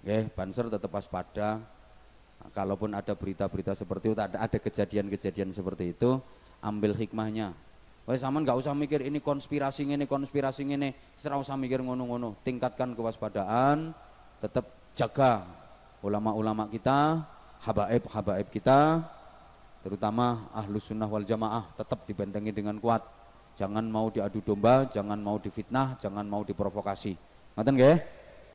Oke, banser tetap waspada. Kalaupun ada berita-berita seperti itu, ada ada kejadian-kejadian seperti itu, ambil hikmahnya. Wah, sama nggak usah mikir ini konspirasi ini konspirasi ini, serah usah mikir ngono-ngono. Tingkatkan kewaspadaan, tetap jaga ulama-ulama kita, habaib-habaib kita, terutama ahlus sunnah wal jamaah tetap dibentengi dengan kuat. Jangan mau diadu domba, jangan mau difitnah, jangan mau diprovokasi. Ngoten nggih?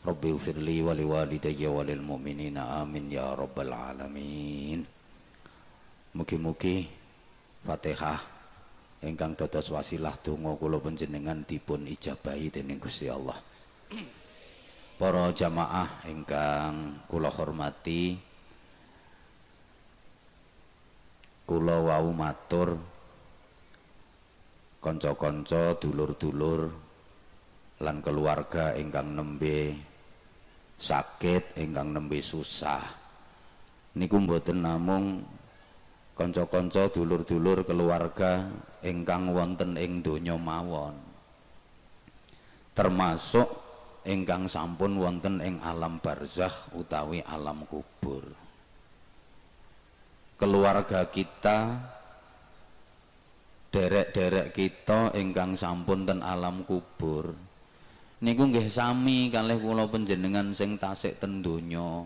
Rabbi ufirli wa liwalidayya wa lil mu'minina amin ya rabbal alamin. Mugi-mugi Fatihah ingkang dados wasilah donga kula panjenengan dipun ijabahi dening Gusti Allah. Para jamaah ingkang kula hormati kula wau matur kanca-kanca dulur-dulur lan keluarga ingkang nembe sakit ingkang nembe susah. Niku mboten namung kanca-kanca dulur-dulur keluarga ingkang wonten ing donya mawon. Termasuk ingkang sampun wonten ing alam barzakh utawi alam kubur. Keluarga kita derek-derek kita ingkang sampun ten alam kubur niku nggih sami kalih kula panjenengan sing tasik ten donya.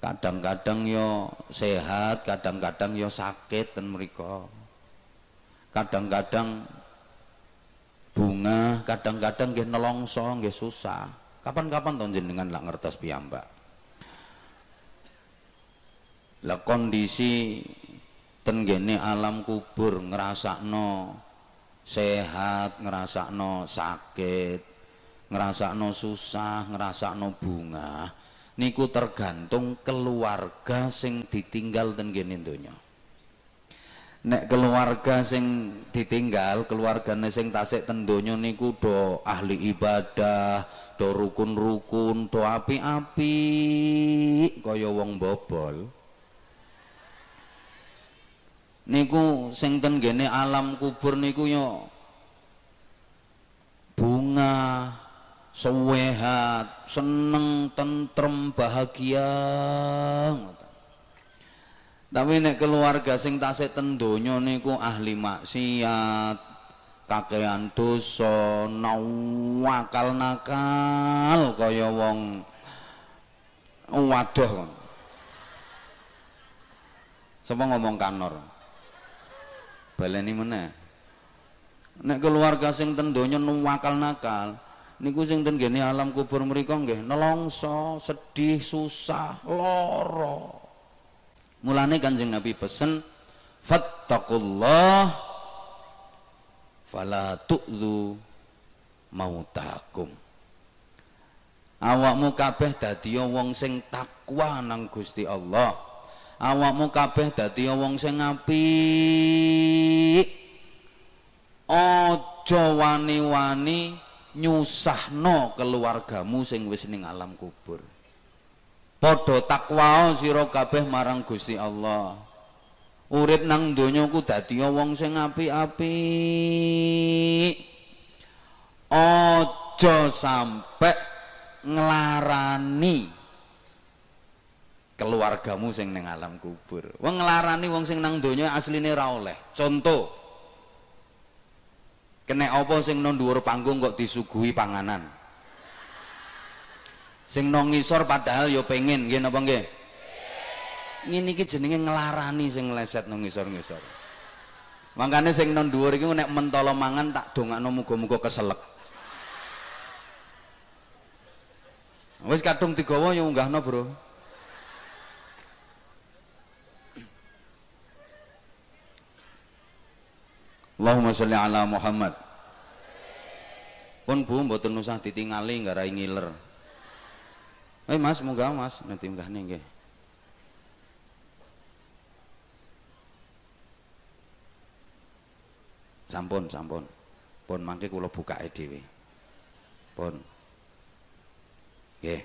Kadang-kadang yo sehat kadang-kadang yo sakit dan mereka kadang-kadang bunga kadang-kadang nggih nelongso nggih susah. Kapan-kapan tahun jenengan lah ngertos piyambak? Lah kondisi tenggene alam kubur ngerasakno sehat ngerasakno sakit ngerasakno susah ngerasakno bunga niku tergantung keluarga sing ditinggal ten kene nek keluarga sing ditinggal keluargane sing tasik ten donya niku do ahli ibadah do rukun-rukun do api-api kaya wong bobol. Niku sing ten alam kubur niku yo bunga sehat, seneng, tentrem, bahagia. Tapi nek keluarga sing tasik ten donya niku ahli maksiat, kakean dosa, nawakal nakal kaya wong waduh. Sapa ngomong kanor? Baleni meneh. Nek keluarga sing ten donya nuwakal nakal, niku sing ten gene alam kubur mriku nggih nelongso, sedih, susah, lara. Mulane Kanjeng Nabi pesen fattaqullah fala tu'lu mautakum. Awakmu kabeh dadi wong sing takwa nang Gusti Allah. Awakmu kabeh dadi wong sing apik. Aja wani-wani nyusahno keluargamu sing wis ning alam kubur. Padha takwa sira kabeh marang Gusti Allah. Urip nang donya ku dadi wong sing apik-apik. Aja sampe nglarani keluargamu sing ning alam kubur. Wong nglarani wong sing nang donya asline ra oleh. Contoh Kena apa sing nang dhuwur panggung kok disuguhi panganan? Sing nang ngisor padahal ya pengen, nggih napa nggih? Ngene iki jenenge nglarani sing leset nang ngisor-ngisor. Mangkane sing nang dhuwur iki nek mentolo mangan tak dongakno muga-muga keselek. Wis kadung digawa ya unggahno, Bro. Allahumma sholli ala Muhammad. Pun Bu mboten usah ditingali nggarai ngiler. Eh Mas, munggah Mas, nanti munggahne nggih. Sampun, sampun. Pun mangke kula bukake dhewe. Pun. Nggih.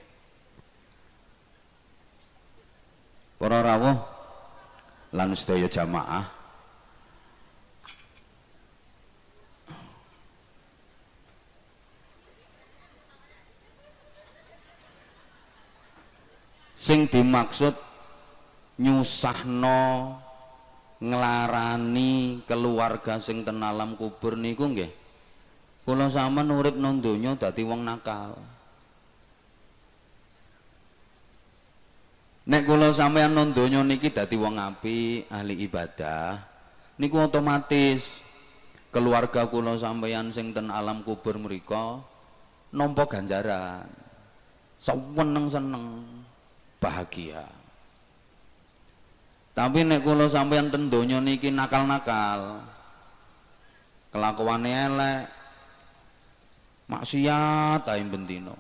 Para rawuh lan sedaya jamaah sing dimaksud nyusahno nglarani keluarga sing ten alam kubur niku nggih. Kula sampean urip nang donya dadi wong nakal. Nek kula sampean nang donya niki dadi wong apik ahli ibadah niku otomatis keluarga kula sampeyan sing ten alam kubur mriku nampa ganjaran. Seneng-seneng bahagia. Tapi nek kula sampeyan ten donya niki nakal-nakal kelakuane elek maksiat ae bentino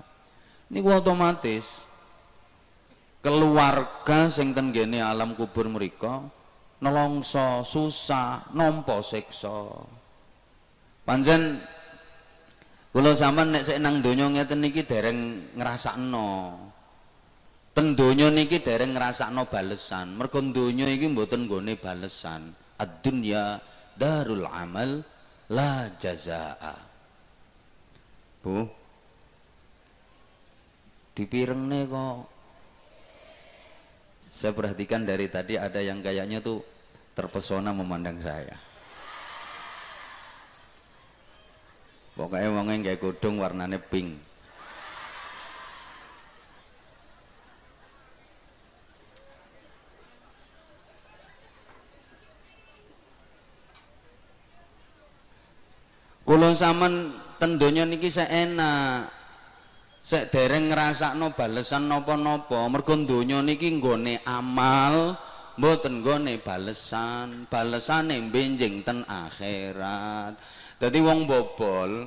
niku otomatis keluarga sing ten gene alam kubur mereka nelongso susah nampa siksa. Pancen kula sampean nek sik nang donya ngeten niki dereng ngrasakno Teng donya niki dereng ngrasakno balesan. Mergo donya iki mboten nggone balesan. Ad-dunya darul amal la jazaa. Bu. Dipirengne kok. Saya perhatikan dari tadi ada yang kayaknya tuh terpesona memandang saya. Pokoknya wongnya kayak godong warnanya pink. Kula sampean ten donya niki sek enak. Sek dereng ngrasakno balesan napa-napa. Mergo niki nggone amal, mboten nggone balesan. Balesane benjing ten akhirat. Dadi wong bobol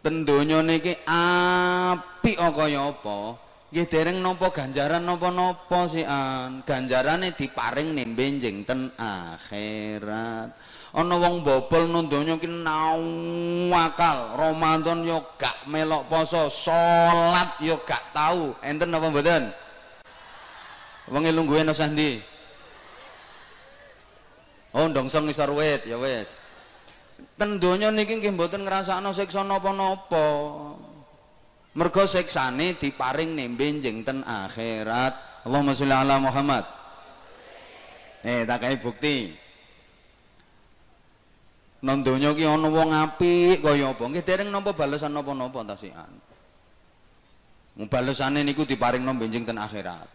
ten donya niki apik kaya apa? Nggih dereng nampa ganjaran napa-napa sian. Ganjarane diparing ning benjing ten akhirat ana wong bobol nang donya ki nawakal Ramadan yo gak melok poso salat yo gak tau. Enten apa mboten? Wong lungguhe nang sandi oh ndongsong ngisor wit ya wis. Ten donya niki nggih mboten ngrasakno siksa napa-napa. Mergo siksane diparing nembe njeng ten akhirat. Allahumma sholli ala Muhammad. Eh tak bukti nang donya ki ana wong apik kaya apa? Nggih dereng nampa balesan napa-napa ta sian balesane niku diparingno benjing ten akhirat.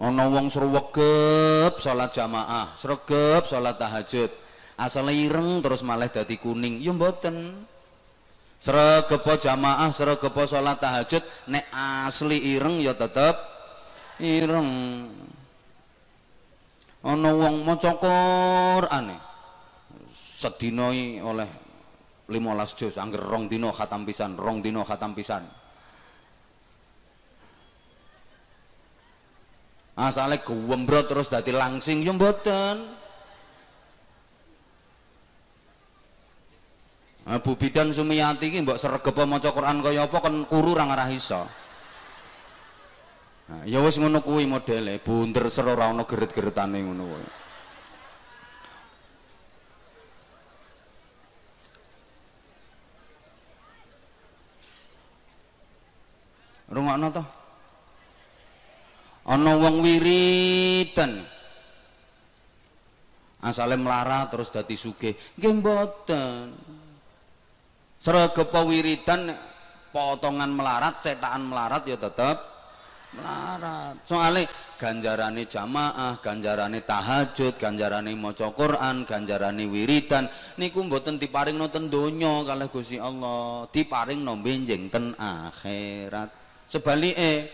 Ana wong sruwegep salat jamaah sregep salat tahajud. Asal ireng terus malah dadi kuning. Ya mboten. Sregepo jamaah sregepo salat tahajud nek asli ireng ya tetep ireng ana wong maca Quran sedina oleh 15 juz angger rong dina khatam pisan rong dina khatam pisan. Asale guwembrot terus dadi langsing ya mboten. Bidan Sumiyati iki mbok sregep maca Quran kaya apa kan kuru ra ngarah iso Nah, ya wis ngono kuwi modele, bunder ser ora ana geret-geretane ngono kuwi. Rungokno to. Ana wong wiridan. Asale melarat terus dadi sugih. Nggih mboten. Sregep wiridan potongan melarat, cetakan melarat ya tetep melarat. Soalnya ganjarane jamaah ganjarane tahajud ganjarane maca Quran ganjarane wiridan niku mboten diparing ten donya kalih Gusti Allah diparing no benjing ten akhirat. Sebalike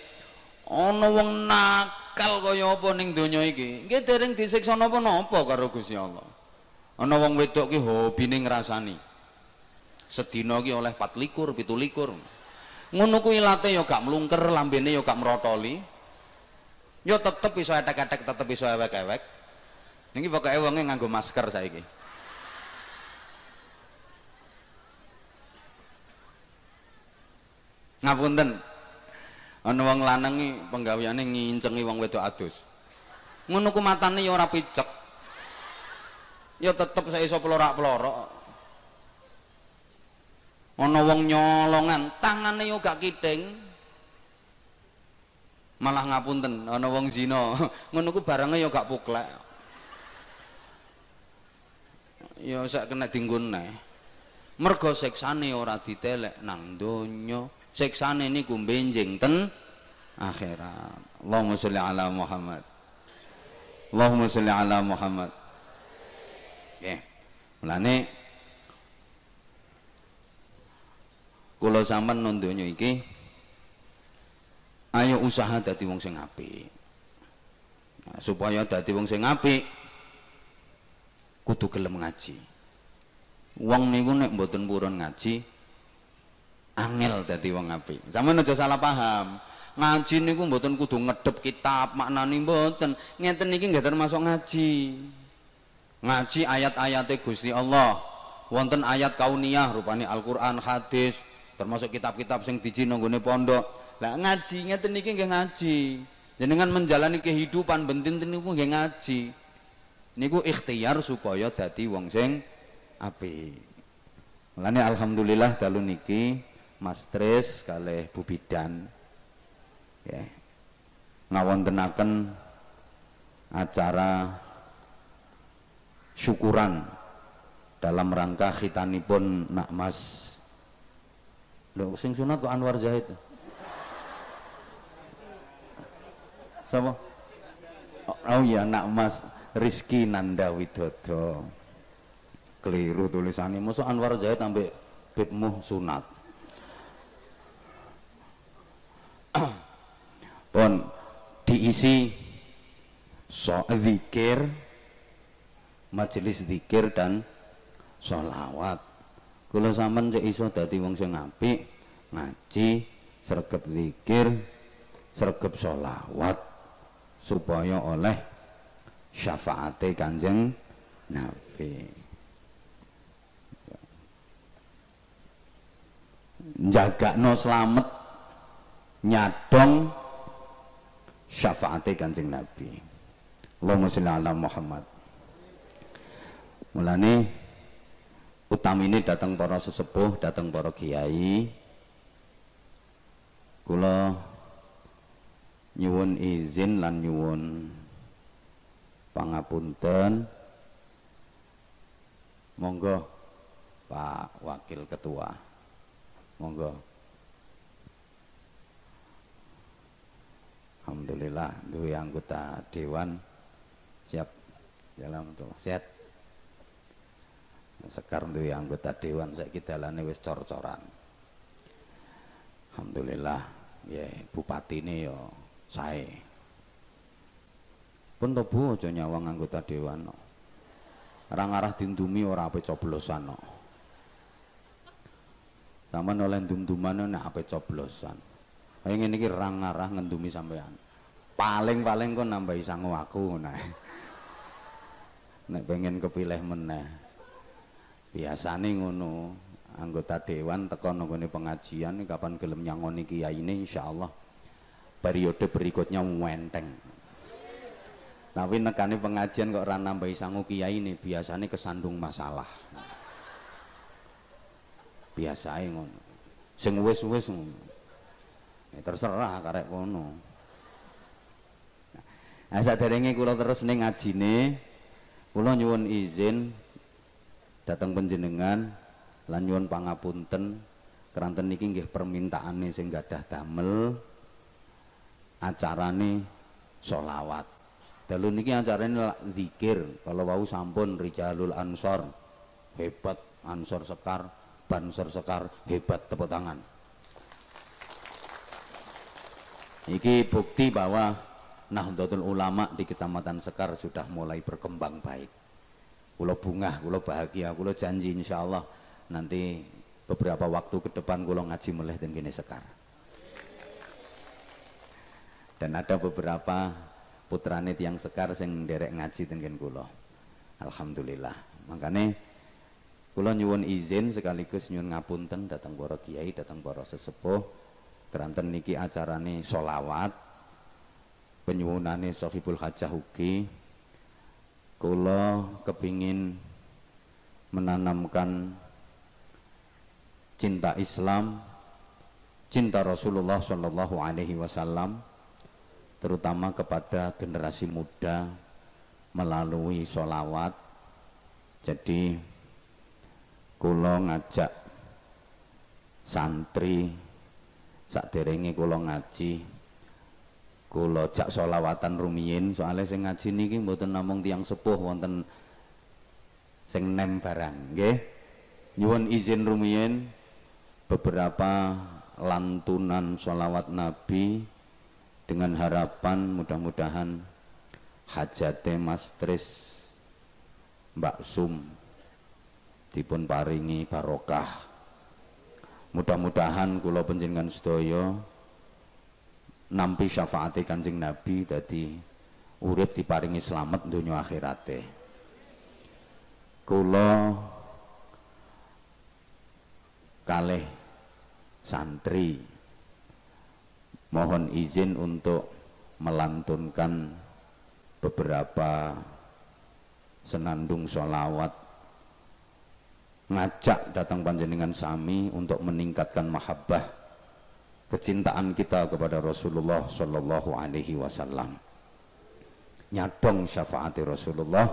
ana wong nakal kaya apa ning donya iki? Nggih dereng disiksa napa-napa karo Gusti Allah. Ana wong wedok ki hobine ngrasani. Sedina ki oleh 4 likur 7 likur ngono kuwi late ya gak mlungker lambene ya gak merotoli ya tetep iso etek-etek tetep iso ewek-ewek Niki pokoke wonge nganggo masker saiki. Ngapunten. Ana wong lanang iki penggaweane ngincengi wong wedok adus. Ngono ku matane ya ora picek. Ya tetep iso pelorak-pelorok. Ana wong nyolongan, tangane yo gak kiting. Malah ngapunten, ana wong zina. Ngono ku barenge ya gak puklek. Ya sak kena dinggon neh. Mergo seksane ora ditelek nang donya. siksane niku benjing ten akhirat. Allahumma sholli ala Muhammad. Allahumma sholli ala Muhammad. Nggih. Mulane kula sampean nang donya iki ayo usaha dadi wong sing apik. Nah, supaya dadi wong sing apik kudu gelem ngaji. Wong niku nek mboten purun ngaji, angel dadi wong apik. Sampeyan aja salah paham. Ngaji niku mboten kudu ngedep kitab, maknane mboten. Ngeten iki nggih termasuk ngaji. Ngaji ayat-ayate Gusti Allah. Wonten ayat kauniyah rupane Al-Qur'an, hadis, termasuk kitab-kitab sing diji nanggone pondok. Lah ngaji ngeten iki nggih ngaji. Jenengan menjalani kehidupan bentin niku nggih ngaji. Niku ikhtiar supaya dadi wong sing apik. Mulane alhamdulillah dalu niki Mas Tris kalih Bu Bidan ya ngawontenaken acara syukuran dalam rangka khitanipun nak Mas lho sing sunat kok Anwar Zahid? Sapa? Oh, oh iya nak Mas Rizky Nanda Widodo keliru tulisannya musuh Anwar Zahid sampai bibmu sunat. Pun diisi so zikir majelis zikir dan sholawat kalau sampean cek iso dadi wong sing apik ngaji sregep zikir sregep sholawat supaya oleh syafaate kanjeng Nabi jaga no selamat nyadong syafaate Kanjeng Nabi. Allahumma sholli ala Muhammad. Mulane ini datang para sesepuh, datang para kiai. Kula nyuwun izin lan nyuwun pangapunten. Monggo Pak Wakil Ketua. Monggo. Alhamdulillah dua anggota dewan siap dalam tuh sehat sekar dua anggota dewan saya kita lani wis cor-coran Alhamdulillah ya bupati ini yo saya pun tobu aja nyawang anggota dewan no. arah dindumi ora apa coblosan no. sama oleh dum-duman nek apa coblosan Kayak ngene iki rang ngarah ngendumi sampean. Paling-paling kok nambahi sangu aku nah. Nek pengen kepilih meneh. Biasane ngono. Anggota dewan teko nggone pengajian kapan gelem nyangoni kiai ini insyaallah periode berikutnya wenteng. Tapi nekani pengajian kok ora nambahi sangu kiai ini biasanya kesandung masalah. Biasanya ngono. Sing wis-wis ngono ya, terserah karek kono nah saderenge kula terus ning ngajine kula nyuwun izin datang penjenengan lan nyuwun pangapunten. Keranten niki nggih permintaane sing gadah damel acarane solawat dalu niki acarane zikir. Kalau wau sampun rijalul ansor. Hebat ansor sekar bansor sekar. Hebat tepuk tangan. Iki bukti bahwa Nahdlatul Ulama di Kecamatan Sekar sudah mulai berkembang baik. Kulo bunga, kulo bahagia, kulo janji insya Allah nanti beberapa waktu ke depan kulo ngaji mulai dan gini Sekar. Dan ada beberapa putrane yang Sekar sing derek ngaji dengan kulo. alhamdulillah makanya kula nyuwun izin sekaligus nyuwun ngapunten datang para kiai datang para sesepuh keranten niki acarane solawat penyuwunane sahibul hajah ugi kula kepingin menanamkan cinta Islam cinta Rasulullah Shallallahu Alaihi Wasallam terutama kepada generasi muda melalui solawat jadi kulo ngajak santri sakderenge kulo ngaji kulo jak solawatan rumiyin soalnya sing ngaji niki mboten namung tiang sepuh wonten sing nem barang nggih. Nyuwun izin rumiyin beberapa lantunan sholawat Nabi dengan harapan mudah-mudahan hajate Mas Tris Mbak Sum dipun paringi barokah. Mudah-mudahan kula panjenengan sedaya nampi syafaate Kanjeng Nabi dadi urip diparingi selamat donya akhirate. Kula kalih santri. Mohon izin untuk melantunkan beberapa senandung sholawat. Ngajak datang panjenengan sami untuk meningkatkan mahabbah kecintaan kita kepada Rasulullah Shallallahu Alaihi Wasallam. Nyadong syafaati Rasulullah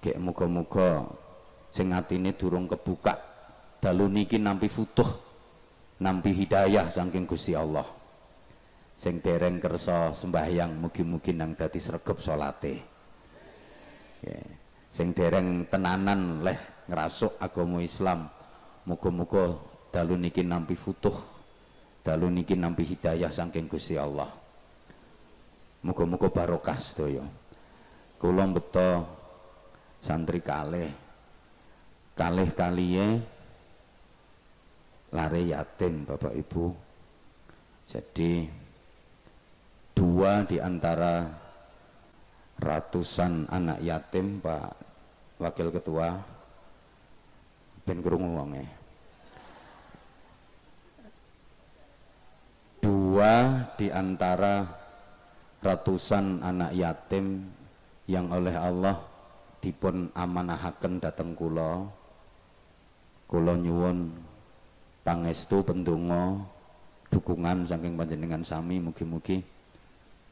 kayak muka-muka sing atine durung kebuka. Dalu niki nampi futuh nampi hidayah saking Gusti Allah. Sing dereng kersa sembahyang mugi-mugi nang dadi sregep salate. Yeah. sing dereng tenanan leh ngerasuk agama Islam muga-muga dalu niki nampi futuh dalu niki nampi hidayah saking Gusti Allah. Muga-muga barokah sedaya. Kula beto santri kalih. Kalih kaliye lare yatim Bapak Ibu. Jadi dua di antara ratusan anak yatim Pak Wakil Ketua ben krungu wonge dua di antara ratusan anak yatim yang oleh Allah dipun amanahaken dateng kula. Kula nyuwun pangestu pendungo dukungan saking panjenengan sami. Mugi-mugi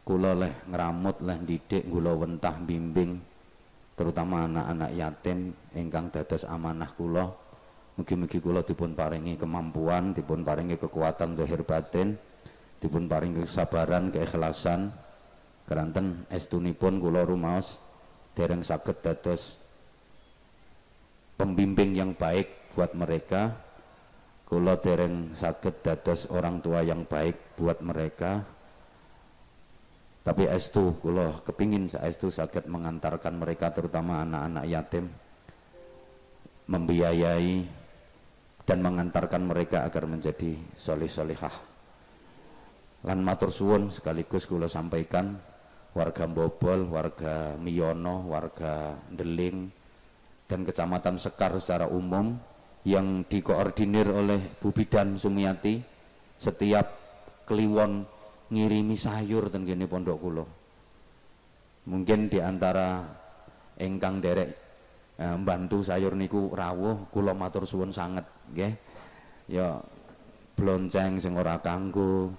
kula leh ngramut leh didik kula wentah bimbing terutama anak-anak yatim ingkang dados amanah kula. Mugi-mugi kula dipun paringi kemampuan dipun paringi kekuatan zahir batin dipun paringi kesabaran keikhlasan. Keranten estunipun kula rumaos dereng saged dados pembimbing yang baik buat mereka. Kula dereng sakit dados orang tua yang baik buat mereka. Tapi estu kula kepingin estu sakit mengantarkan mereka terutama anak-anak yatim membiayai dan mengantarkan mereka agar menjadi solih solihah lan matur suwun sekaligus kula sampaikan warga Bobol, warga Miyono, warga Deling dan kecamatan Sekar secara umum yang dikoordinir oleh Bu Bidan Sumiati setiap kliwon ngirimi sayur gini pondok kulo mungkin di antara engkang derek eh, bantu sayur niku rawuh kulo matur suwun sangat nggih. Ya blonceng sing ora kanggo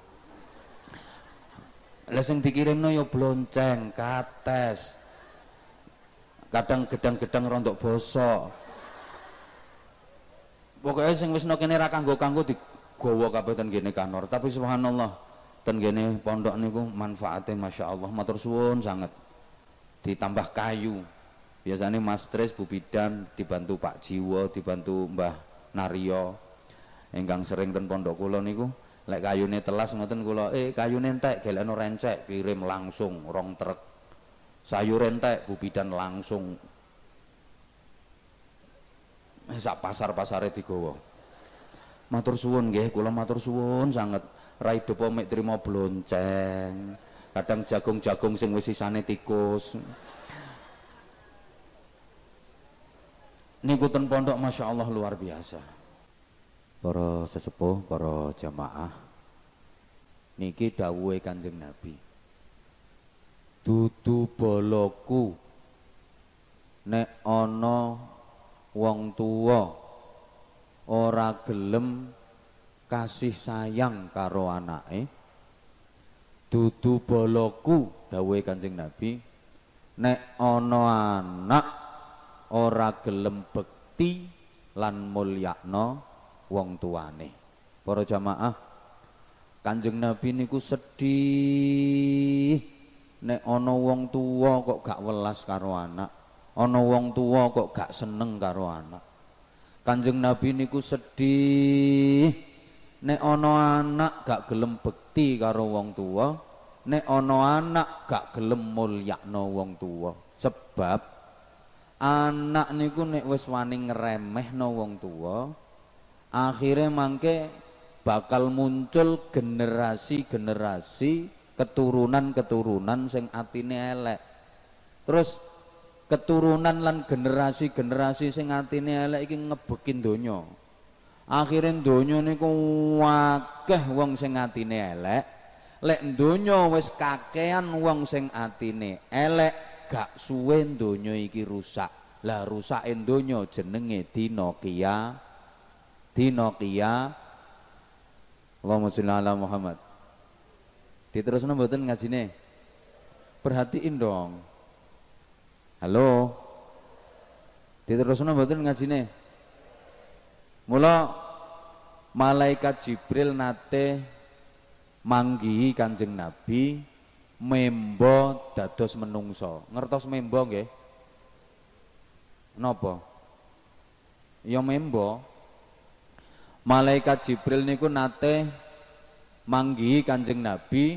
lah sing dikirimno ya blonceng kates. Kadang gedang-gedang rontok bosok pokoknya sing wis kene ra kanggo-kanggo digawa kabeh ten kene kanor. Tapi subhanallah ten kene pondok niku manfaatnya masya Allah matur suwun sangat ditambah kayu. Biasanya Mas Tris Bu Bidan dibantu Pak Jiwo dibantu Mbah Naryo ingkang sering ten pondok kula niku lek kayune telas ngoten kula eh kayune entek gelekno rencek kirim langsung rong truk sayur entek Bu Bidan langsung Eh, sak pasar-pasare digawa. Matur suwun nggih, kula matur suwun sanget. Rai depo mek trimo blonceng. Kadang jagung-jagung sing wis sisane tikus. niku ten pondok Masya Allah luar biasa para sesepuh para jamaah niki dawuhe Kanjeng Nabi. Dudu boloku nek ana wong tuwa ora gelem kasih sayang karo anake dudu boloku dawuhe Kanjeng Nabi nek ana anak ora gelem bekti lan mulyakno wong tuane. Para jamaah Kanjeng Nabi niku sedih. Nek ana wong tua kok gak welas karo anak. Ana wong tua kok gak seneng karo anak. Kanjeng Nabi niku sedih. Nek ana anak gak gelem bekti karo wong tua nek ana anak gak gelem mulyakno wong tua sebab anak niku nek wis wani ngremehno wong tua akhirnya mangke bakal muncul generasi-generasi keturunan-keturunan sing atine elek. Terus keturunan lan generasi-generasi sing atine elek iki ngebekin donya. Akhire donya niku wakeh wong sing atine elek. Lek donya wis kakean wong sing atine elek, gak suwe donya iki rusak. Lah rusake donya jenenge dina kia. Dina kia. Allahumma sholli ala Muhammad. Diterusno mboten ngajine? Perhatiin dong. Halo. Diterusno mboten ngajine? Mula malaikat Jibril nate manggihi Kanjeng Nabi membo dados menungso. Ngertos membo nggih? Napa? Ya membo. Malaikat Jibril niku nate manggi Kanjeng Nabi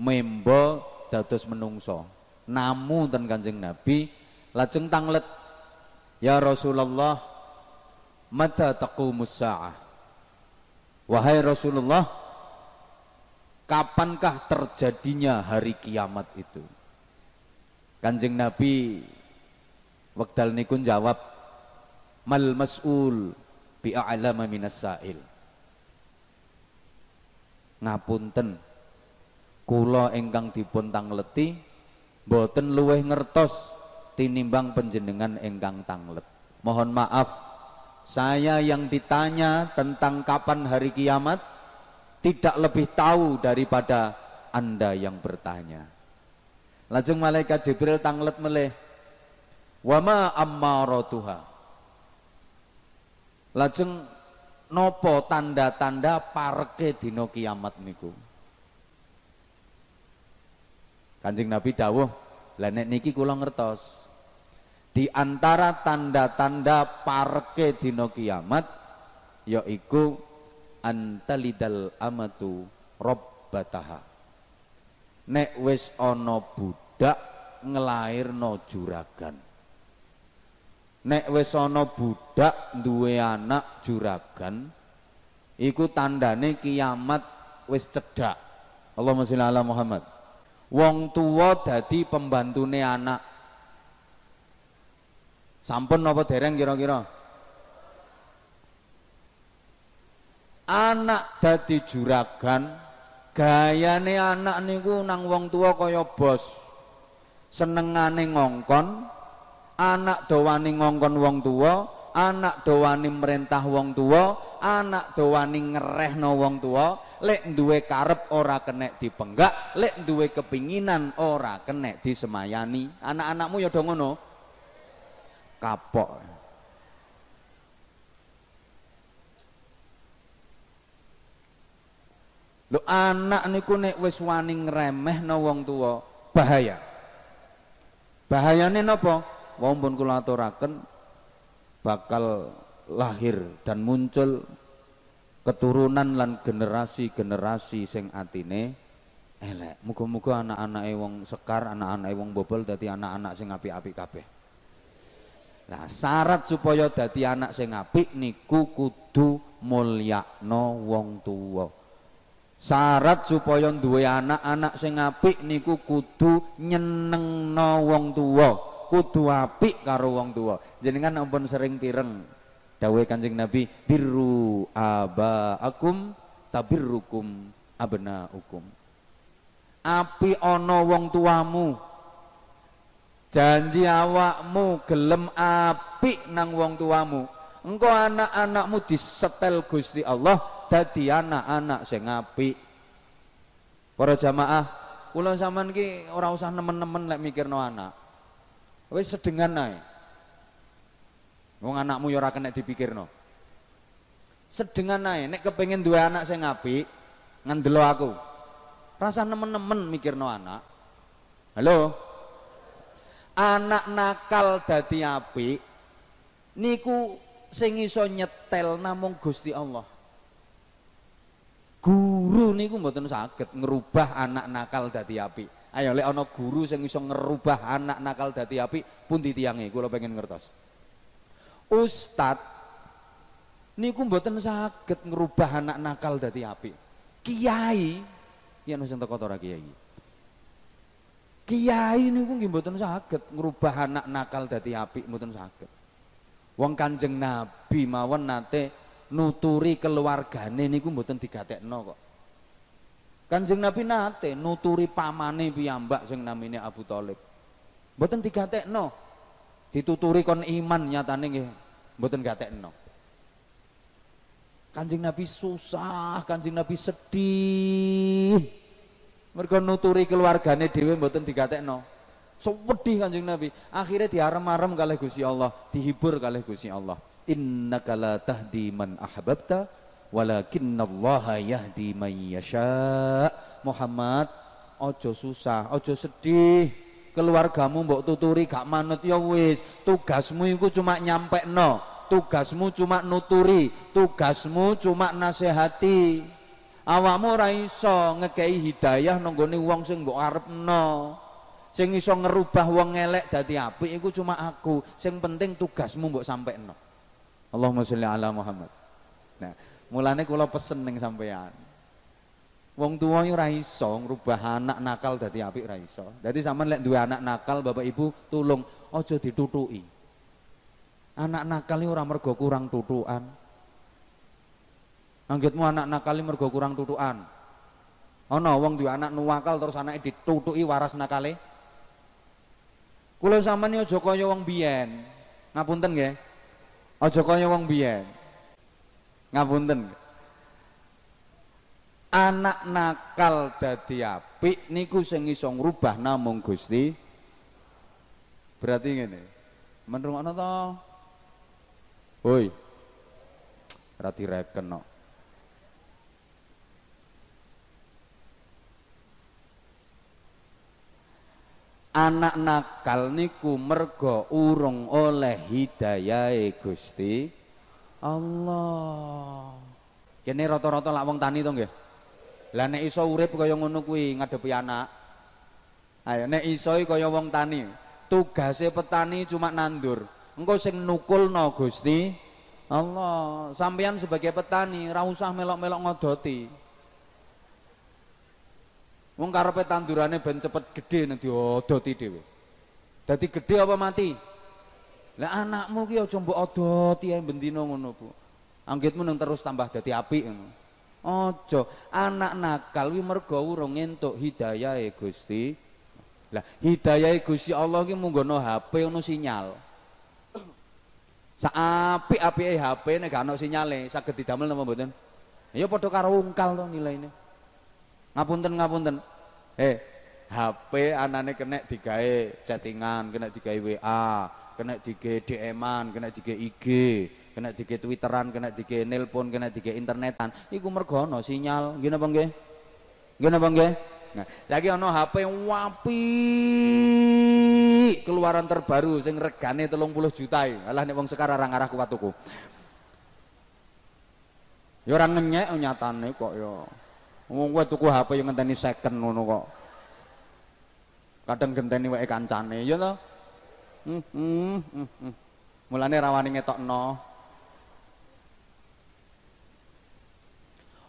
membo dados menungso. Namu ten Kanjeng Nabi lajeng tanglet Ya Rasulullah mata taqumus saah Wahai Rasulullah kapankah terjadinya hari kiamat itu Kanjeng Nabi wekdal nikun jawab mal mas'ul bi a'lama minas sa'il. Ngapunten. Kula ingkang dipun tangleti boten luweh ngertos tinimbang penjenengan ingkang tanglet. Mohon maaf saya yang ditanya tentang kapan hari kiamat tidak lebih tahu daripada anda yang bertanya. Lajeng malaikat Jibril tanglet meleh wama ammaratuha lajeng nopo tanda-tanda parke dino kiamat niku? Kanjeng Nabi dawuh lah nek niki kula ngertos di antara tanda-tanda parke dino kiamat yaiku antalidal amatu robbataha. Nek wis ana budak nglairno juragan nek wis ana budak duwe anak juragan iku tandane kiamat wis cedhak. Allahumma sholli ala Muhammad. Wong tua dadi pembantune anak. Sampun napa dereng kira-kira? Anak dadi juragan gayane anak niku nang wong tua kaya bos. Senengane ngongkon anak dowani ngongkon wong tua anak dowani merintah wong tua anak dowani ngerehno wong tua lek duwe karep ora kenek dipenggak lek duwe kepinginan ora kenek disemayani anak-anakmu ya dong ngono kapok Lho anak niku nek wis wani ngremehno wong tua bahaya. Bahayane napa? Wong pun kula aturaken bakal lahir dan muncul keturunan lan generasi-generasi sing atine elek. Muga-muga anak-anake wong sekar, anak-anake wong bobol dadi anak-anak sing apik-apik kabeh. Nah, syarat supaya dadi anak sing apik niku kudu mulyakno wong tuwa. Syarat supaya duwe anak-anak sing apik niku kudu nyenengno wong tuwa kudu apik karo wong tua jenengan ampun sering pireng? Dawuh Kanjeng Nabi birru abaakum tabirrukum abnaukum. Api ana wong tuamu. Janji awakmu gelem apik nang wong tuamu. Engkau anak-anakmu disetel Gusti Allah dadi anak-anak sing apik. Para jamaah kula sampean ki ora usah nemen-nemen lek mikirno anak wis sedengan ae wong anakmu ya ora kena dipikirno sedengan ae nek kepengin duwe anak sing apik ngandelo aku Rasa nemen-nemen mikirno anak. Halo? Anak nakal dadi apik niku sing iso nyetel namung Gusti Allah. Guru niku mboten saged ngerubah anak nakal dadi apik. Ayo lek ana guru sing iso ngerubah anak nakal dadi apik, pundi tiyange kula pengen ngertos. Ustad niku mboten saged ngerubah anak nakal dadi apik. Kiai yen wis entek ora kiai kiai niku nggih mboten saged ngrubah anak nakal dadi apik mboten saged wong kanjeng nabi mawon nate nuturi keluargane niku mboten digatekno kok Kanjeng Nabi nate nuturi pamane piyambak sing namine Abu Thalib. Mboten digatekno. Dituturi kon iman nyatane nggih mboten gatekno. Kanjeng Nabi susah, Kanjeng Nabi sedih. Mergo nuturi keluargane dhewe mboten digatekno. Sewedih Kanjeng Nabi. Akhirnya diarem-arem kalih Gusti Allah, dihibur kalih Gusti Allah. Innaka la tahdi man ahbabta walakinallaha yahdi man yasha. Muhammad, ojo susah, ojo sedih. Keluargamu mbok tuturi gak manut. Ya wis, tugasmu iku cuma nyampe no tugasmu cuma nuturi tugasmu cuma nasihati. Awakmu ora iso ngekei hidayah nanggone wong sing mbok arepno. Sing iso ngerubah wong elek dadi apik iku cuma aku. Sing penting tugasmu mbok sampekno. Allahumma sholli ala Muhammad. Nah mulane kula pesen ning sampean wong tua ora iso ngrubah anak nakal dadi apik ora iso dadi sampean lek duwe anak nakal bapak ibu tulung aja ditutuki Anak nakal ini orang mergo kurang tutukan. Anggitmu anak nakal ini mergo kurang tutukan. Ana wong duwe anak nuwakal terus anake ditutuki waras nakale. Kula sampeyan aja kaya wong biyen. Ngapunten nggih. Aja kaya wong biyen. Ngapunten. Anak nakal dadi apik niku sing iso ngrubah namung Gusti. Berarti ngene. Menrungokno to? Woi. Ora direken no. Anak nakal niku mergo urung oleh hidayahe Gusti Allah. Kene rata-rata lak wong tani to nggih. Lah nek iso urip kaya ngono kuwi ngadepi anak. Ayo nek iso kaya wong tani, tugase petani cuma nandur engkau sing nukulno Gusti Allah sampean sebagai petani ra usah melok-melok ngodoti wong karepe tandurane ben cepet gede nek diodoti dhewe dadi gede apa mati lah anakmu ki aja mbok odoti ae bendina ngono Bu anggitmu nang terus tambah dadi apik ngono aja anak nakal kuwi mergo urung entuk hidayahe Gusti lah hidayahe Gusti Allah ki munggono HP ono sinyal Saapik-apike HP nek gak ono sinyale saged didamel napa mboten? Ya padha karo ungkal to nilaine. Ngapunten ngapunten. Eh, HP anane kena digawe chattingan, kena digawe WA, kena digawe DM-an, kena digawe IG, kena digawe Twitteran, kena digawe nelpon, kena digawe internetan. Iku mergo ono sinyal. Nggih napa nggih? Nggih napa nggih? Nah, lagi ono HP wapi keluaran terbaru sing regane 30 juta. Alah nek wong sekarang arang arah kuat tuku. Ya ora ngenyek nyatane kok ya. Wong kowe tuku HP yang ngenteni second ngono kok. Kadang genteni wae kancane, ya to? Hmm. Mulane rawani ngetokno.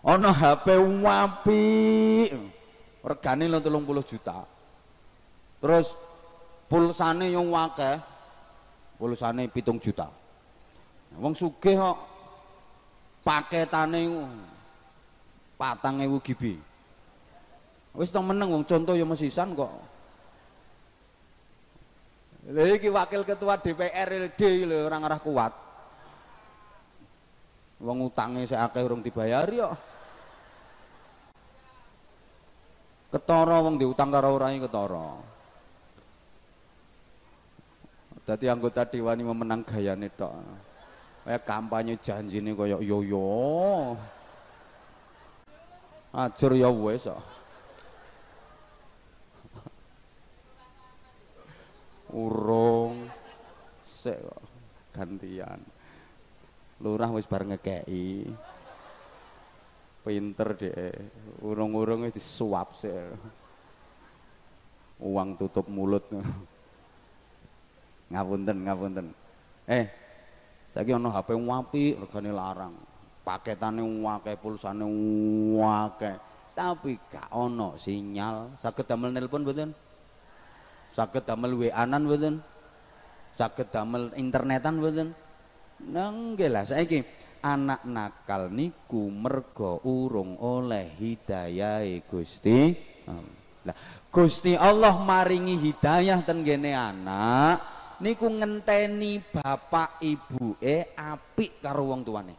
Ana HP wapi regane lo 30 juta. Terus pulsane yang wakeh pulsane pitung juta wong sugih kok paketane patang ewu gibi wis to meneng wong contoh ya mesisan kok lha iki wakil ketua DPR LD lho orang arah kuat wong utange sik akeh urung dibayar ya ketara wong diutang karo ora ketara Dadi anggota dewan memenang gayane tok. Kayak kampanye janjine kaya yo yo. Ajur ya wis kok. Urung sik gantian. Lurah wis bar ngekeki. Pinter deh. Urung-urung wis disuap sik. Uang tutup mulut ngapunten ngapunten eh saiki ana HP apik regane larang paketane akeh pulsane akeh tapi gak ana sinyal saged damel nelpon mboten saged damel WA-an mboten? Saged damel internetan mboten? Nggih lah saiki. Anak nakal niku mergo urung oleh hidayah Gusti Lah Gusti Allah maringi hidayah ten anak niku ngenteni bapak ibu e apik karo wong tuane.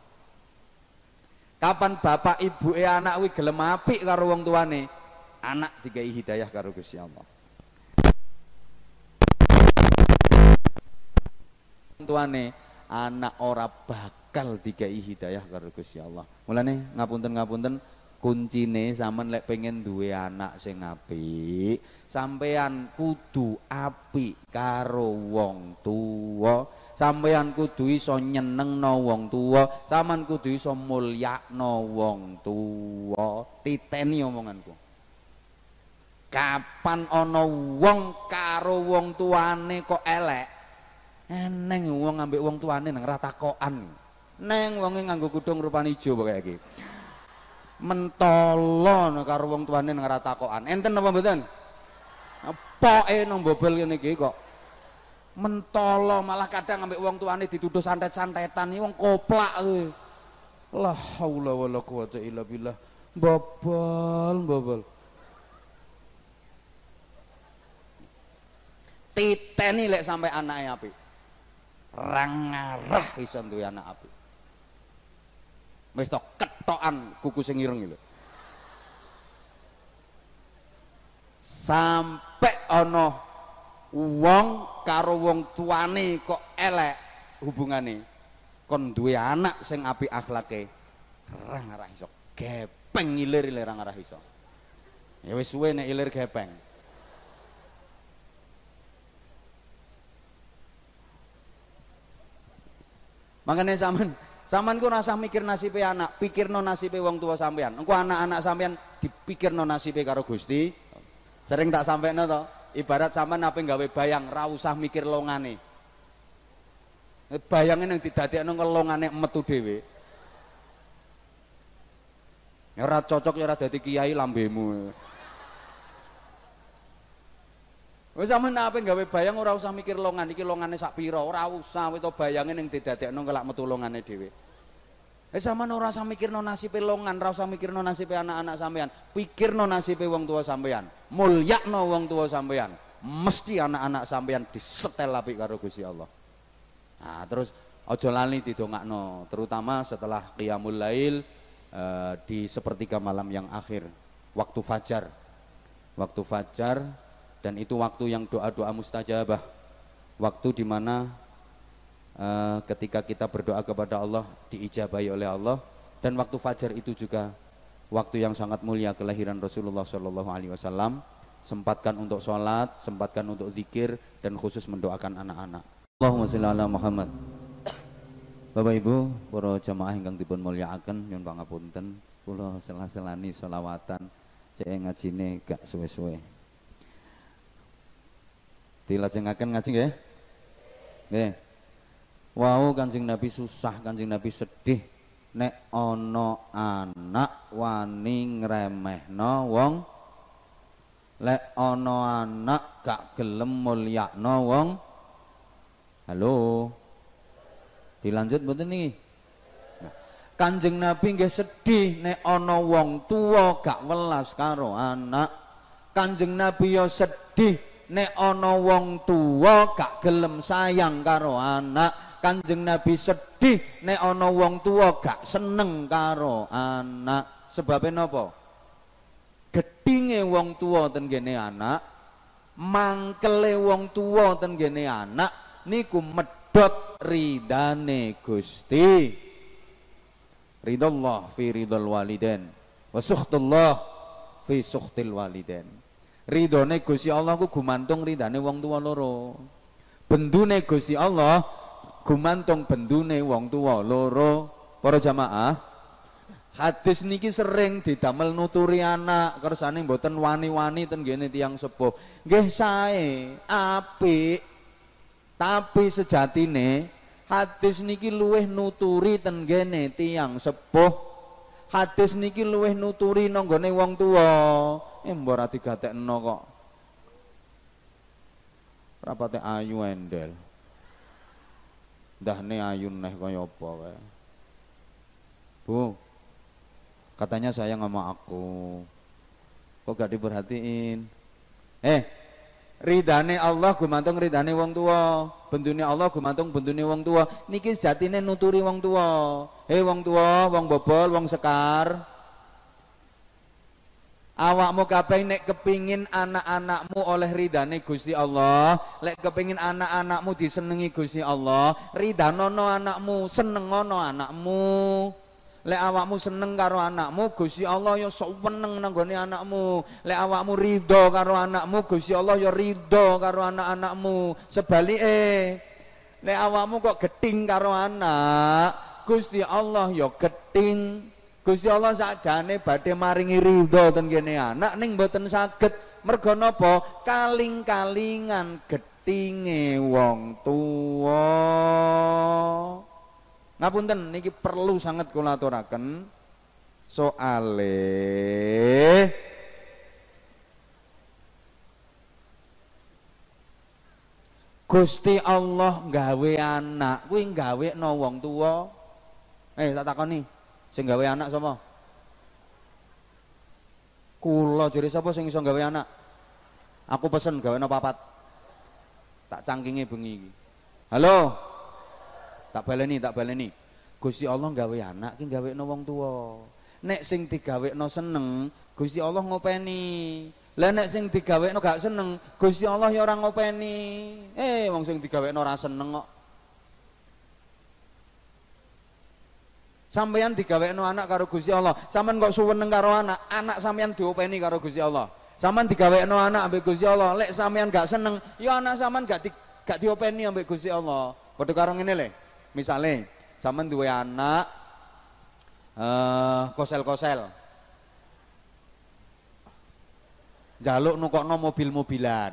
Kapan bapak ibu e anak kuwi gelem apik karo wong tuane? Anak dikai hidayah karo Gusti Allah tuane anak ora bakal dikai hidayah karo Gusti Allah. Mulane ngapunten ngapunten kuncine sampean lek pengen duwe anak sing apik sampean kudu apik karo wong tuwa. Sampean kudu iso nyenengno wong tuwa sampean kudu iso mulyakno wong tuwa. Titeni omonganku. Kapan ana wong karo wong tuane kok elek eneng wong ambek wong tuane nang ratakokan neng wonge nganggo kudung rupane ijo pokoke iki mentolo karo wong tuane nang ora takokan. Enten apa mboten? Poke nang bobel ngene iki kok. Mentolo malah kadang ambek wong tuane dituduh santet-santetan iki wong koplak kuwi. La haula wala quwata illa billah. Bobol, bobol. Titeni lek sampai anake apik. Rangarah iso duwe anak apik. Wis to ketokan kuku sing ireng lho. Sampai ana wong karo wong tuane kok elek hubungane kon duwe anak sing apik akhlake rang arah iso gepeng ilir ilir rang arah iso ya wis suwe nek ilir gepeng makanya zaman Saman ku rasa mikir nasibe anak, pikirno nasibe wong tua sampean. Engko anak-anak sampean dipikirno nasibe karo Gusti. Sering tak sampaikan to, ibarat sampean apa gawe bayang, ra usah mikir longane. Bayangin yang didadekno ngelongane metu dhewe. Ya ora cocok ya ora dadi kiai lambemu. Wis sampean apa gawe bayang ora usah mikir longan iki longane sak pira, ora usah wis bayange ning didadekno kelak metu longane dhewe. Wis sampean ora usah mikirno nasibe longan, ora usah mikirno nasibe anak-anak sampean, pikirno nasibe wong tua sampean, mulyakno wong tua sampean. Mesti anak-anak sampean disetel apik karo Gusti Allah. Nah, terus aja lali didongakno, terutama setelah qiyamul lail uh, di sepertiga malam yang akhir, waktu fajar. Waktu fajar dan itu waktu yang doa-doa mustajabah. Waktu di mana uh, eh, ketika kita berdoa kepada Allah diijabahi oleh Allah. Dan waktu fajar itu juga waktu yang sangat mulia kelahiran Rasulullah Shallallahu Alaihi Wasallam. Sempatkan untuk sholat sempatkan untuk zikir dan khusus mendoakan anak-anak. Allahumma sholli ala Muhammad. Bapak Ibu para jamaah ingkang dipun mulyakaken nyuwun pangapunten. Kula sela-selani selawatan. Cek ngajine gak suwe-suwe dilajengaken ngaji nggih? Nggih. Wau Kanjeng Nabi susah Kanjeng Nabi sedih. Nek ana anak wani ngremehno wong lek ana anak gak gelem mulyakno wong. Halo? Dilanjut mboten niki? Kanjeng Nabi nggih sedih nek ana wong tuwa gak welas karo anak. Kanjeng Nabi yo sedih nek ana wong tuwa gak gelem sayang karo anak. Kanjeng Nabi sedih nek ana wong tuwa gak seneng karo anak. Sebabnya napa? Gedinge wong tuwa ten gene anak, mangkele wong tuwa ten gene anak niku medhot ridane Gusti ridallah fi ridal waliden wa suhtullah fi suhtil waliden ridone Gusti Allah ku gumantung ridane wong tua loro. Bendune Gusti Allah gumantung bendune wong tua loro. Para jamaah hadis niki sering didamel nuturi anak kersane mboten wani-wani ten gene tiyang sepuh. Nggih sae apik. Tapi sejatine hadis niki luweh nuturi tenggene tiang sepuh. Hadis niki luweh nuturi nanggone wong tua eh mbok ora digatekno kok. Rapate ayu endel. Ndahne ayu neh kaya apa Bu katanya sayang sama aku. Kok gak diperhatiin? Eh ridane Allah gumantung ridane wong tua bendune Allah gumantung bendune wong tua niki sejatine nuturi wong tua hei wong tua wong bobol wong sekar awakmu kabeh nek kepingin anak-anakmu oleh ridane Gusti Allah lek kepingin anak-anakmu disenengi Gusti Allah ridanono anakmu senengono anakmu Lek awakmu seneng karo anakmu, Gusti Allah ya seneng nanggone anakmu. Lek awakmu ridho karo anakmu, Gusti Allah ya ridho karo anak-anakmu. Sebalike, lek awakmu kok geting karo anak, Gusti Allah ya geting. Gusti Allah sakjane badhe maringi ridho ten kene anak ning mboten saged. Mergo napa? Kaling-kalingan getinge wong tuwa. Ngapunten niki perlu sangat kula aturaken soale Gusti Allah gawe anak kuwi gawe no wong tua. Eh tak takoni, sing gawe anak sapa? Kula jere sapa sing iso gawe anak? Aku pesen gawe no papat. Tak cangkinge bengi iki. Halo? tak baleni tak baleni Gusti Allah gawe anak ki no wong tua nek sing no seneng Gusti Allah ngopeni lah nek sing no gak seneng Gusti Allah ya ora ngopeni eh wong sing no ora seneng kok sampeyan no anak karo Gusti Allah sampean kok suweneng karo anak anak sampeyan diopeni karo Gusti Allah sampean no anak ambek Gusti Allah lek sampeyan gak seneng ya anak sampean gak di, gak diopeni ambek Gusti Allah padha karo ngene le Misalnya, sama dua anak uh, kosel-kosel. Jaluk nukokno mobil-mobilan.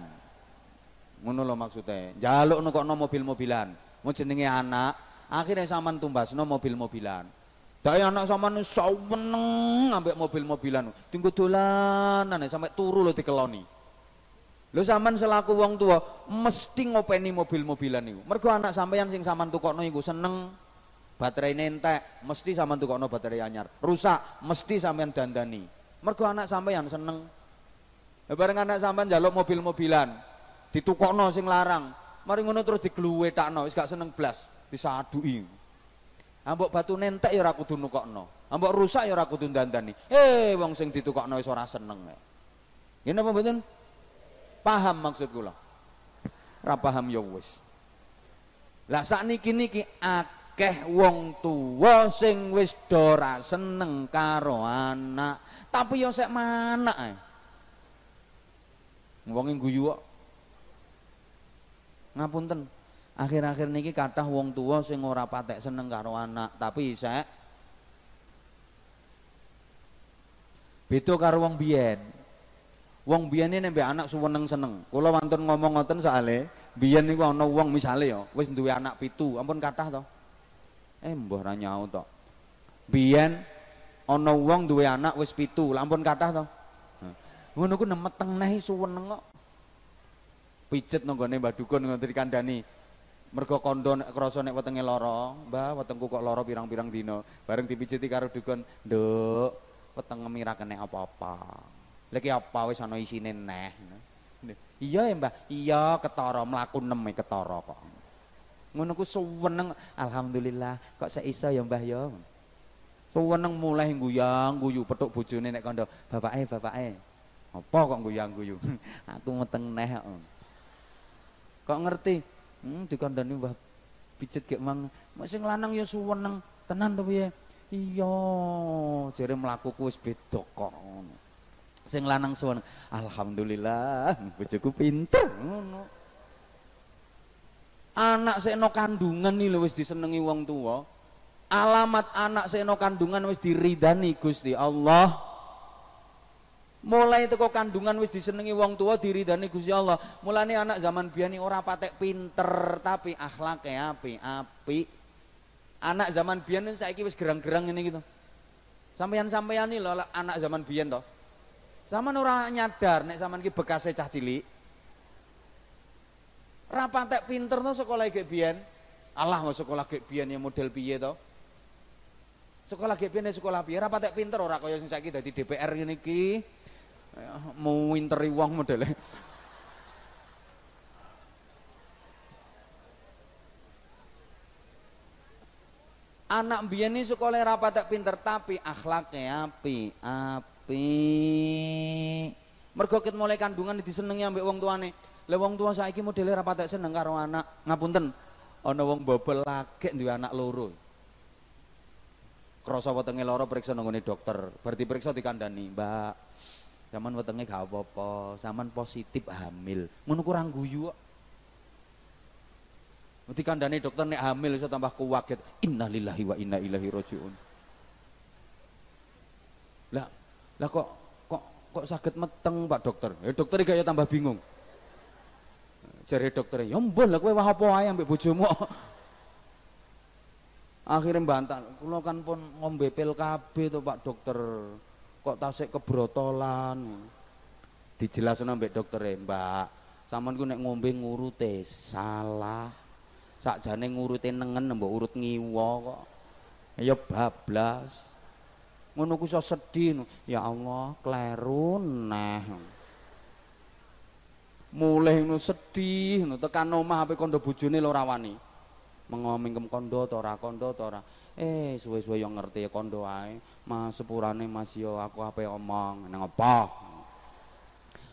Ngono lho maksudnya. Jaluk nukokno mobil-mobilan. Mau jenenge anak, akhirnya sampean tumbasno mobil-mobilan. Dai anak sampean seneng ambek mobil-mobilan. Tunggu dolanan sampai turu lo dikeloni. Lho sampean selaku wong tua mesti ngopeni mobil-mobilan niku. Mergo anak sampean sing sampean tukokno iku seneng baterai entek, mesti sampean tukokno baterai anyar. Rusak, mesti sampean dandani. Mergo anak sampean seneng. Bareng anak sampean njaluk mobil-mobilan, ditukokno sing larang. Mari ngono terus digluwetakno, wis gak seneng blas, disaduki. Ambok batu nentek ya ora kudu nukokno. Ambok rusak ya ora kudu dandani. Eh wong sing ditukokno wis ora seneng. Ngene apa mboten? Paham maksud kula? Ora paham ya wis. Lah sakniki niki akeh wong tuwa sing wis dora seneng karo anak, tapi ya sek mana ae. Wonge guyu kok. Ngapunten. Akhir-akhir niki kathah wong tua sing ora patek seneng karo anak, tapi sek beda karo wong biyen. Wong biyen nek mbek anak suweneng seneng. Kula wonten ngomong ngoten soalé biyen niku ana wong misale ya wis duwe anak pitu, ampun kathah to. Eh mbah ra nyaut to. Biyen ana wong duwe anak wis pitu, ampun kathah to. ngono ku nemeteng neh suweneng kok pijet nang gone Mbah Dukun ngono dikandani mergo kondo nek krasa nek wetenge lara Mbah wetengku kok lara pirang-pirang dina. Bareng dipijeti karo dukun nduk wetenge mira kena apa-apa. Lagi apa wis ana isine neh? Iya ya Mbah? Iya ketara mlaku nem e ketara kok. Ngono ku suweneng alhamdulillah kok seiso ya Mbah ya? Suweneng mulai guyang guyu petuk bojone nek kandha bapake bapake. Apa kok guyang guyu aku meteng neh kok ngerti Hmm, dikandani Mbah pijet gek mang, mak sing lanang ya suweneng tenan to piye? Iya, jare mlakuku wis beda kok. Sing lanang suweneng, alhamdulillah bojoku pinter ngono. Anak sekno kandungan nih wis disenengi wong tua. Alamat anak sekno kandungan wis diridani Gusti Allah mulai teko kandungan wis disenengi wong tua diridani Gusti Allah. Mulane anak zaman biyen ora patek pinter tapi akhlaknya api api anak zaman biyen saiki wis gerang-gerang ini gitu sampeyan-sampeyan nih loh anak zaman biyen toh zaman ora nyadar nek zaman ki bekasnya cah cilik. Ora patek pinter toh sekolah gek biyen. Allah mau sekolah gek biyen ya model piye toh sekolah gek biyen ya sekolah piye? Ora patek pinter ora kaya sing saiki dadi DPR ngene iki mau winteri wong modelnya anak biyen ini sekolah rapat tak pinter tapi akhlaknya api api. Mergo mulai kandungan disenengi ambek wong tuane. Lah wong tua saiki modele rapat tak seneng karo anak. Ngapunten? Ana wong bobel lagi duwe anak loro. Krasa wetenge loro periksa nang dokter. Berarti periksa dikandani mbak Zaman wetenge gak apa-apa, zaman positif hamil. Ngono kurang guyu kok. Mesti kandhane dokter nek hamil iso tambah kuwaget. Innalillahi wa inna ilaihi rajiun. Lah, lah kok kok kok sakit meteng Pak dokter? Ya dokter ya tambah bingung. Jare dokter, "Ya mbon lah kowe wah apa ae ambek bojomu." Akhirnya bantah, kan pun ngombe pil KB Pak dokter kok tasik kebrotolan. Dijelasin mbak dokter mbak saman ku nek ngombe ngurute salah. Sakjane ngurute nengen mbok urut ngiwa kok. Ya bablas. Ngono ku sedih ya Allah kleru neh. Mulai nu sedih nu tekan omah ape kondo bojone lho rawani mengoming ora kondo to ora eh suwe-suwe yang ngerti ya kondo ae. Mas sepurane mas yo aku apa omong. Neng apa?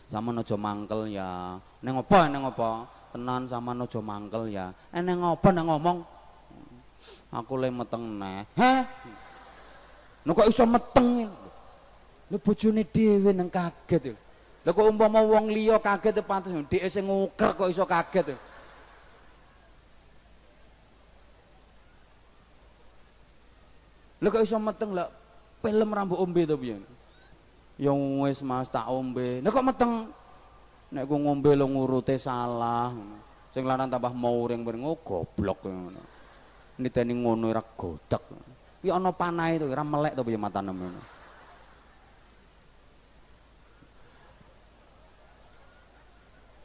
Sama nojo mangkel ya. Neng apa neng apa? Tenan sama nojo mangkel ya. Eh neng apa neng ngomong? Aku le meteng neh. Heh nu kok iso meteng lu bojone dhewe neng kaget lho kok umpama wong liya kaget pantes. Dhek sing nguker kok iso kaget Lha kok iso meteng lah film rambut ombe to piye? Ya wis Mas tak ombe. Nek kok meteng nek ku ngombe lo ngurute salah. Sing lanang tambah mauring-mauring oh goblok ngono. Niteni ngono ora godak. Ki ana panahe to ora melek to piye matane ngono.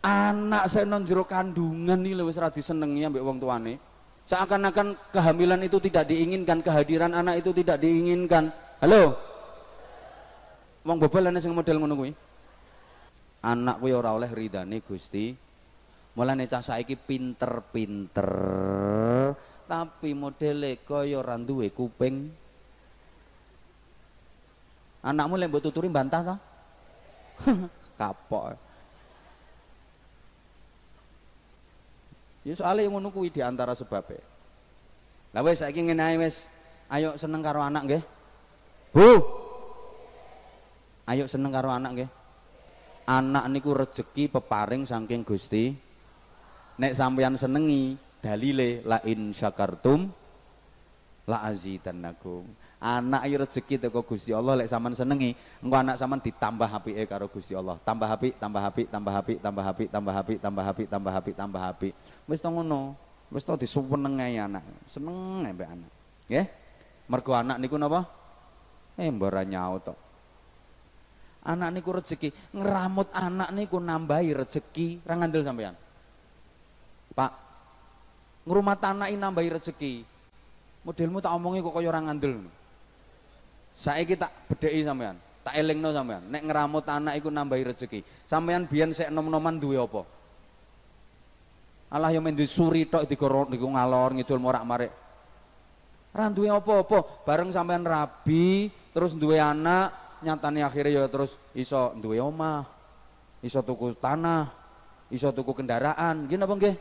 Anak saya non jero kandungan nih lho wis ora disenengi ambek wong tuane. Seakan-akan kehamilan itu tidak diinginkan, kehadiran anak itu tidak diinginkan. Halo? Wong bobol ana sing model ngono kuwi. Anak kuwi ora oleh ridane Gusti. Mulane cah saiki pinter-pinter, tapi modele kaya ora duwe kuping. Anakmu lek mbok tuturi bantah to? Kapok. Ya soalnya yang ngono kuwi di antara sebabnya. Lah wis saiki ngene ae wis. Ayo seneng karo anak nggih. Bu. Ayo seneng karo anak nggih. Anak niku rezeki peparing saking Gusti. Nek sampeyan senengi dalile la in syakartum la azidannakum anak ayo rezeki teko Gusti Allah lek sampean senengi engko anak sampean ditambah apike karo Gusti Allah. Tambah apik tambah apik tambah apik tambah apik tambah apik tambah apik tambah apik tambah apik. Wis to ngono wis to disuweneng ae anak. Seneng mbek anak. Nggih? Mergo anak niku napa? Eh mbora nyaut to. Anak niku rezeki, ngeramut anak niku nambahi rezeki, ra ngandel sampean. Pak, ngrumat anak nambahi rezeki. Modelmu tak omongi kok kaya ora ngandel. Saiki tak bedheki sampean, tak elingno sampean. Nek ngeramut anak iku nambahi rezeki. Sampean biyen sik nom-noman duwe apa? Allah yang mendu suri tok digorok niku ngalor ngidul morak-marik. Ora duwe apa-apa, bareng sampean rabi terus duwe anak, nyatane akhirnya ya terus iso duwe omah, iso tuku tanah, iso tuku kendaraan, gini apa nggih?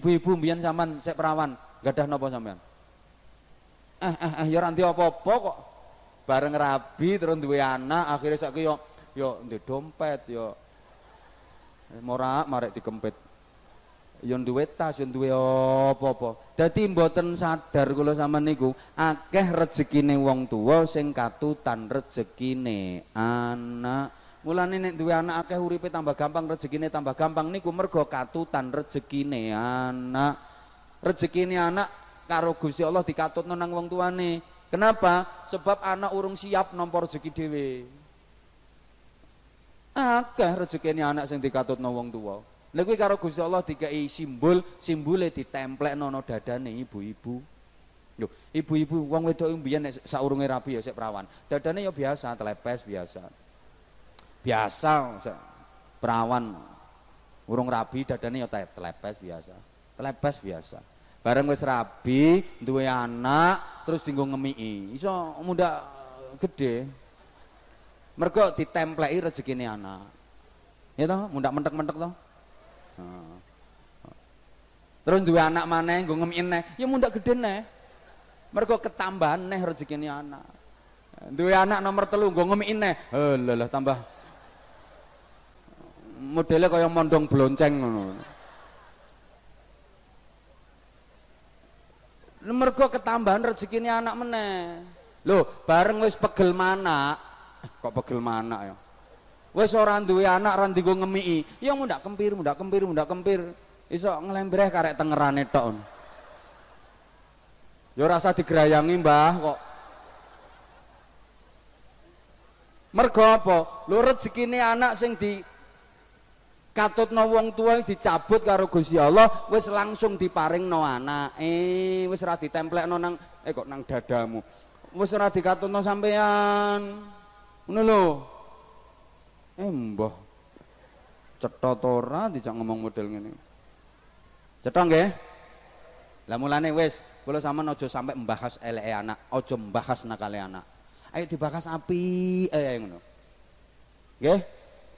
Ibu-ibu mbiyen sampean sik perawan, gadah napa sampean? Eh eh eh ya ora apa-apa kok. Bareng rabi terus duwe anak, akhirnya saiki yo yo duwe dompet yo morak marek dikempit. Yo duwe tas, yo duwe apa-apa. Dadi mboten sadar kula sampean niku akeh rezekine wong tuwa sing katutan rezekine anak. Mulane nek duwe anak akeh uripe tambah gampang, rezekine tambah gampang niku mergo katutan rezekine anak. Rezekine anak karo Gusti Allah dikatutno nang wong tuane. Kenapa? Sebab anak urung siap nampa rezeki dhewe. Akeh rezekine anak sing dikatutno wong tuwa. Lha karo Gusti Allah dikai simbol, simbole ditemplekno no dadane ibu-ibu. Ibu-ibu wong wedok mbiyen nek saurunge rabi ya sik perawan. Dadane ya biasa, telepes biasa. Biasa perawan urung rabi dadane ya telepes biasa. Telepes biasa. Bareng wis rabi, duwe anak, terus tinggal ngemiki. Iso muda gede. Mergo ditempleki rezekine anak. Ya toh, muda mentek-mentek toh. Terus dua anak mana gue ngemin neh, ya muda gede neh. Mereka ketambahan neh rezeki anak. Dua anak nomor telu gue ngemin neh, eh tambah modelnya kaya mondong blonceng Mergo ketambahan rezeki anak meneh. Loh, bareng wis pegel mana? Kok pegel mana ya? Wes orang duwe anak ora dienggo ngemiki, ya mundak kempir, mundak kempir, mundak kempir. Iso ngelembreh karek tengerane tok. Ya rasa digerayangi, Mbah, kok. Mergo apa? Lho rezekine anak sing di katutno wong tua dicabut karo Gusti Allah wis langsung diparingno anak eh wis ora ditemplekno nang eh kok nang dadamu wis ora dikatutno sampean ngono lho Eh mbah. Cetha to ora dijak ngomong model ngene. Cetha nggih? Lah mulane wis, kula sampean aja sampai membahas eleke anak, aja membahas nakale anak. Ayo dibahas api eh ngono. Nggih?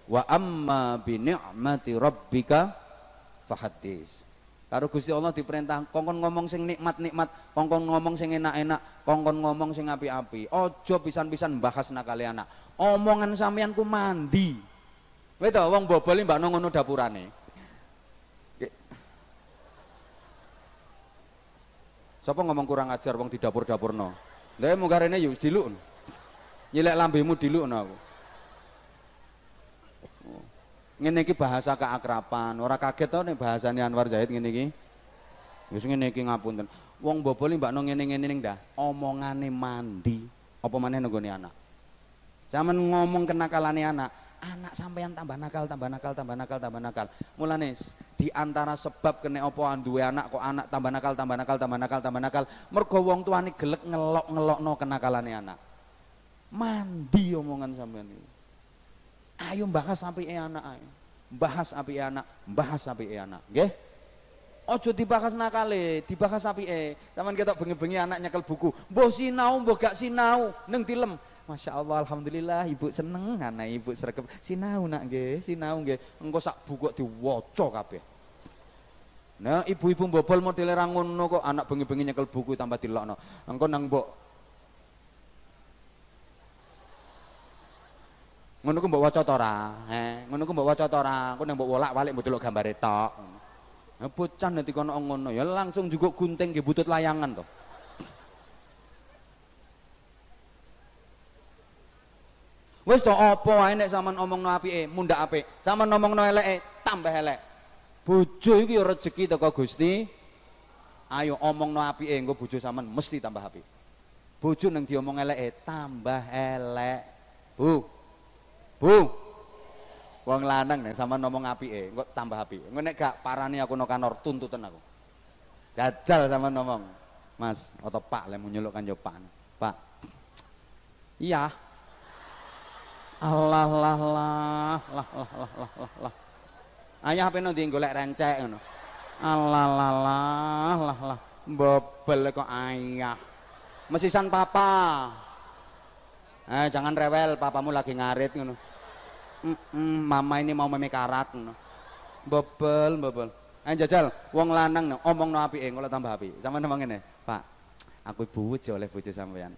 Wa amma bi ni'mati rabbika fahaddis. Karo Gusti Allah diperintah kongkon ngomong sing nikmat-nikmat, kongkon ngomong sing enak-enak, kongkon ngomong sing api-api. Ojo pisan-pisan bahas nakale anak. Omongan sampean ku mandi. Kowe to wong bobol mbak ngono dapurane. Sapa ngomong kurang ajar wong di dapur-dapurno? Lah munggah rene yo diluk. Nyilek lambemu dilukno aku. Ngene iki bahasa keakraban ora kaget to nek bahasane Anwar Zahid ngene iki? Wis ngene iki ngapunten. Wong bobol mbak no ngene-ngene ning dah omongane mandi. Apa maneh nenggone anak? Zaman ngomong kenakalane anak anak sampeyan tambah nakal tambah nakal tambah nakal tambah nakal. Mulane di antara sebab kene apa duwe anak kok anak tambah nakal tambah nakal tambah nakal tambah nakal mergo wong tuane gelek ngelok-ngelokno kenakalane anak. Mandi omongan sampeyan iki Ayo bahas sampai e anak ayo. Bahas api e anak, bahas api e anak. Nggih? Ojo dibahas nakale, dibahas api e. Taman kita bengi-bengi anak nyekel buku. Mbah sinau, mbah gak sinau, neng tilem. Masya Allah, Alhamdulillah, ibu seneng anak ibu sergap. Sinau nak nggih, sinau nggih. Engko sak buku diwaca kabeh. Nah, ibu-ibu bobol model ra ngono kok anak bengi-bengi nyekel buku tambah dilokno. Engko nang mbok ngono ku mbok waca ta ora ngono ku mbok waca ta ora engko nek mbok wolak-walik mbok delok gambare tok nah, bocah nanti kono ngono ya langsung juga gunting nggih butut layangan to Wis to apa wae nek sampean omongno apike, mundak apik. Sampean omongno eleke, tambah elek. Bojo iki ya rezeki teko Gusti. Ayo omongno apike engko bojo sampean mesti tambah apik. Bojo nang diomong eleke tambah elek. Bu, Bu. Wong lanang nih sama ngomong eh nggak tambah api Engko gak parah parani aku no kanor tuntutan aku. Jajal sama ngomong. Mas, atau Pak lek nyeluk kan Pak. Iya. Allah lah lah lah lah lah lah lah. Ayah apa nanti golek rencek ngono. Allah lah lah lah lah. Bebel kok ayah. Mesisan papa. Eh jangan rewel, papamu lagi ngarit ngono. Mm -mm, mama ini mau memekarat ngono. Bobel, bobel. Eh jajal, wong lanang no, omong no api, ngono tambah api. Sama ngomong ngene, Pak. Aku bojo oleh bojo sampean.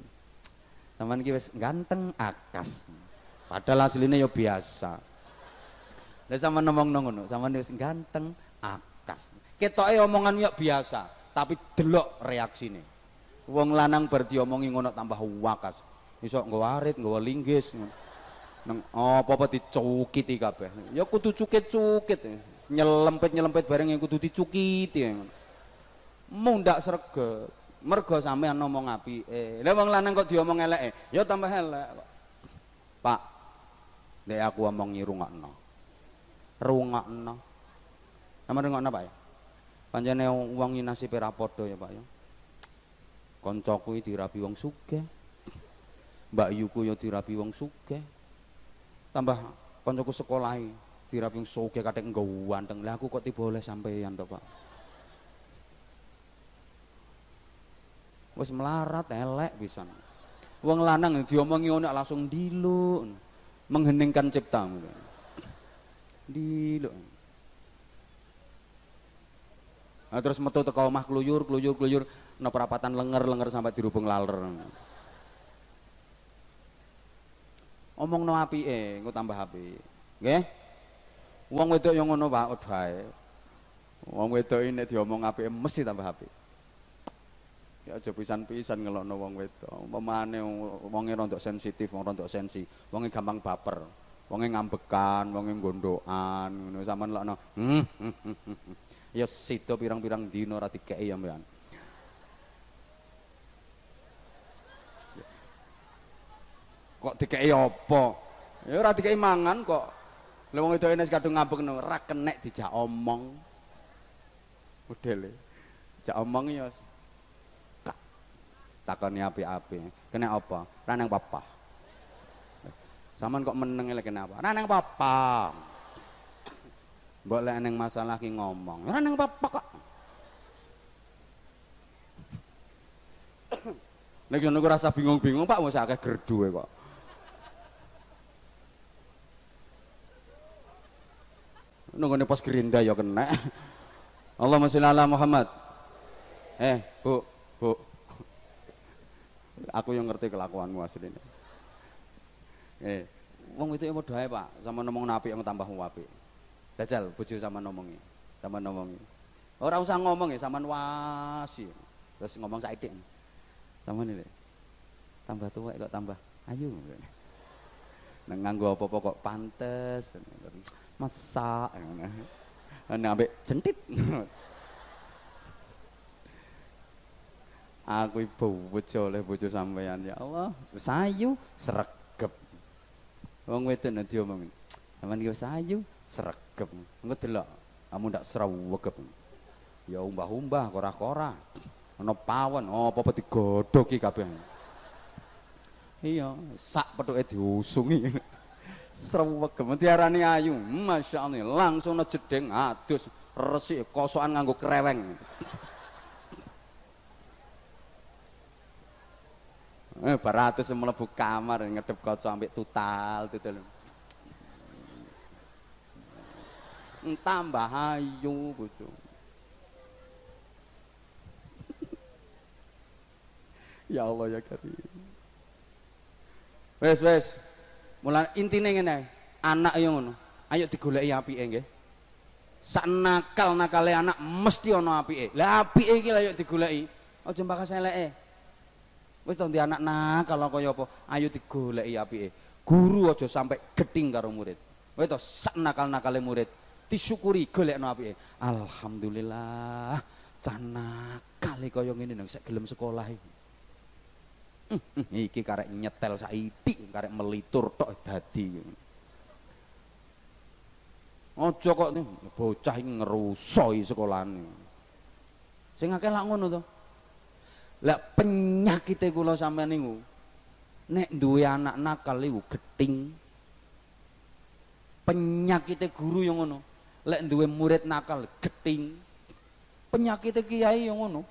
Iki wis ganteng akas. Padahal aslinya ya biasa. Lah sama ngomong ngono, sama wis ganteng akas. Ketoke omongan ya biasa, tapi delok reaksine. Wong lanang bar diomongi ngono tambah wakas. Iso nggo arit, nggo linggis. Nang apa-apa dicukiti kabeh. Ya kudu cukit-cukit. Nyelempit-nyelempit bareng yang kudu dicukiti. Mundak sregep. Mergo sampean ngomong apike. Lah wong lanang kok diomong eleke, ya tambah elek. Pak, nek aku omong rungokno. Rungokno. Sama rungokno Pak ya. Pancene wong iki nasibe ra padha ya Pak ya. Kancaku iki dirabi wong sugih. Mbak Yuku ya dirabi wong sugih. Tambah kancaku sekolahi dirabi wong sugih kathek nggo wanteng. Lah aku kok tiba oleh sampeyan to Pak. Wis melarat elek pisan. Wong lanang diomongi ngono langsung diluk. Mengheningkan ciptamu. Diluk. Nah, terus metu teko omah kluyur, kluyur, kluyur, no perapatan lenger, lenger sampai dirubung laler. Omong no api eh, engko tambah api. Nggih? Wong wedok yang ngono wae. Wong wedok ini diomong api mesti tambah api. Ya aja pisan-pisan ngelokno wong wedok. Umpamane wonge rontok sensitif, wong rontok sensi, wonge gampang baper. Wonge ngambekan, wonge gondokan, ngono sampean lokno. Hmm, hmm, hmm, hmm. Ya sida pirang-pirang dina ora dikeki ya. Kok dikeki apa? Ya ora dikeki mangan kok. Lah wong wedok ini kadung ngambekno, ora kenek dijak omong. Modele. Jak omong ya takoni api-api. Kena apa? Ranang papa. Saman kok meneng lek kenapa? Ranang papa. Mbok lek neng masalah ki ngomong. Ranang papa kok. Nek ngono rasa bingung-bingung Pak wis akeh gerdu kok. Nunggone pos gerinda ya kena. Allahumma sholli ala Muhammad. Eh, Bu, Bu. Aku yang ngerti kelakuanmu aslinya. Eh, wong itu mau doa pak, sama ngomong napi yang tambah wapi. Jajal, bojo sama ngomongi, sama ngomongi. Orang usah ngomong ya, sama wasi. Terus ngomong saidik. Sama ini tambah tua kok tambah ayu. Nang nganggo apa-apa kok pantes. Masak. Nah, ambek jentit. aku ibu bojo oleh bojo sampean ya Allah. Sayu sregep. Wong wedok nek diomongin sampean iki sayu sregep. Engko delok kamu ndak srewegep ya umbah-umbah kora-kora ana pawon oh apa-apa digodhoki kabeh. Iya sak petuke diusungi srewegep diarani ayu Masya Allah langsung jedeng adus resik kosokan nganggo kreweng Eh, baratus mlebu kamar ngedep kaca ambek tutal tutul. Tambah ayu bojo. ya Allah ya Karim. Wes wes. Mulai intine ngene, anak yo ngono. Ayo digoleki apike nggih. Sak nakal-nakale anak mesti ana apike. Lah apike iki lha yo digoleki. Aja mbakas eleke. Wis to anak nakal kaya apa, ayo digoleki apike. Guru aja sampai geting karo murid. Wis to sak nakal-nakale murid disyukuri golekno apike. Alhamdulillah. Cah nakal kaya ngene nang sik gelem sekolah iki. Iki karek nyetel saiki, karek melitur tok dadi. Aja kok bocah iki ngerusoi sekolahane. Sing akeh lak ngono to. Lah penyakite kula sampean niku nek duwe anak nakal iku geting. Penyakite guru yang ngono. Lek duwe murid nakal geting. Penyakite kiai yang ngono.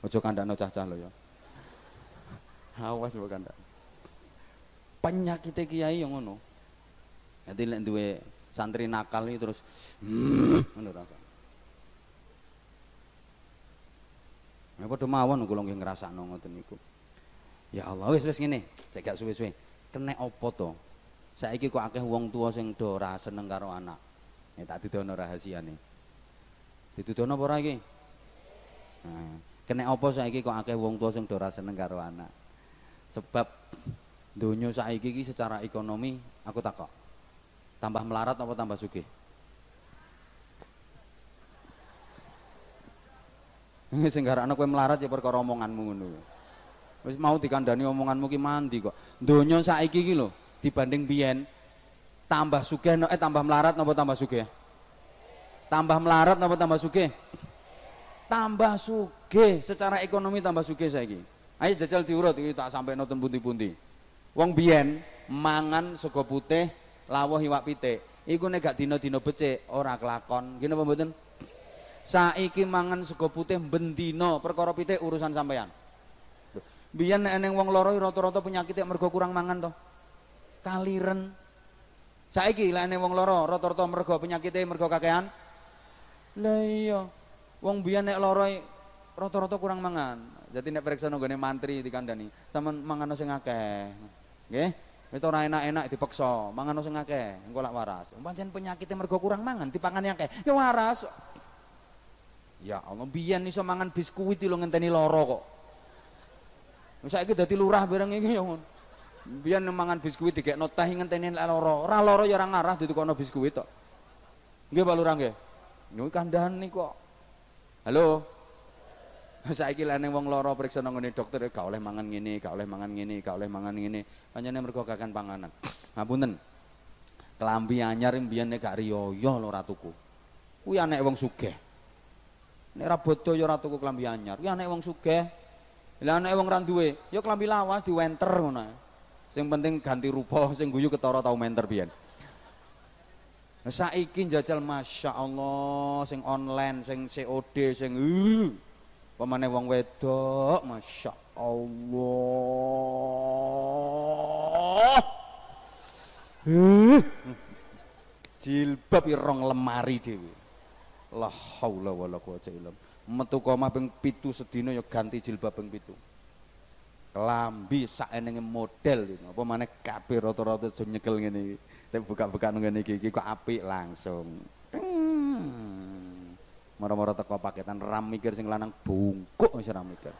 Ojo kandakno cah-cah lho ya. Awas mbok kandak. Penyakite kiai yang ngono. Jadi lek duwe santri nakal iki terus ngono rasa. Ya padha mawon kula nggih ngrasakno ngoten niku. Ya Allah, wis wis ngene, cek gak suwe-suwe. Kenek apa to? Saiki kok akeh wong tua sing do ora seneng karo anak. Ya tak didono rahasiane. Ditudono apa ora iki? Nah, kenek apa saiki kok akeh wong tua sing ora seneng karo anak? Sebab donya saiki iki secara ekonomi aku takok. Tambah melarat apa tambah sugih? Sing garakno kowe melarat ya perkara omonganmu ngono. Wis mau dikandani omonganmu ki mandi kok. Donya saiki iki lho dibanding biyen tambah sugih eh tambah melarat napa tambah sugih? Tambah melarat napa tambah sugih? Tambah sugih, secara ekonomi tambah sugih saiki. Ayo jajal diurut iki tak sampai nonton pundi-pundi. Wong biyen mangan sego putih, lawuh iwak pitik. Iku nek gak dina-dina becik ora kelakon. Gini apa mboten? Saiki mangan sego putih bendino perkara pitik urusan sampean. Biyen nek eneng wong loro rata-rata penyakit mergo kurang mangan to. Kaliren. Saiki lek eneng wong loro rata-rata mergo penyakite mergo kakean. Lah iya. Wong biyen nek loro rata-rata kurang mangan. Jadi nek periksa nggone mantri dikandani, sampean mangan sing akeh. Nggih? Wis ora enak-enak dipaksa, mangan sing akeh, engko lak waras. Pancen penyakite mergo kurang mangan, dipangan akeh. Ya waras. Ya Allah, biyen iso mangan biskuit lho ngenteni loro kok. Wis saiki dadi lurah bareng iki ya ngono. Biyen mangan biskuit digekno teh ngenteni loro. Ora loro ya ora ngarah ditukono biskuit tok. Nggih Pak Lurah nggih. Niku kandhane kok. Halo. Saiki lek wong loro periksa nang ngene dokter gak oleh mangan ngene, gak oleh mangan ngene, gak oleh mangan ngene. Pancene mergo kakan panganan. Ngapunten. Kelambi anyar mbiyen nek gak riyo lho ora tuku. Kuwi anek wong sugih. Nek ora bodho ya ora tuku klambi anyar. Kuwi anek wong sugih. Lah anek wong ra duwe, ya klambi lawas diwenter ngono. Sing penting ganti rupa, sing guyu ketara tau menter biyen. Saiki njajal Masya Allah sing online, sing COD, sing uh, pemane wong wedok, Masya Allah. Jilbab irong lemari dhewe. La haula wala quwata illa Metu koma ping 7 sedina ya ganti jilbab ping 7. Kelambi saenenge model. Apa maneh kabeh rata-rata nyekel ngene iki. Tapi buka-buka ngene iki kok apik langsung. Mara-mara teko paketan ram mikir sing lanang bungkuk wis ram mikir.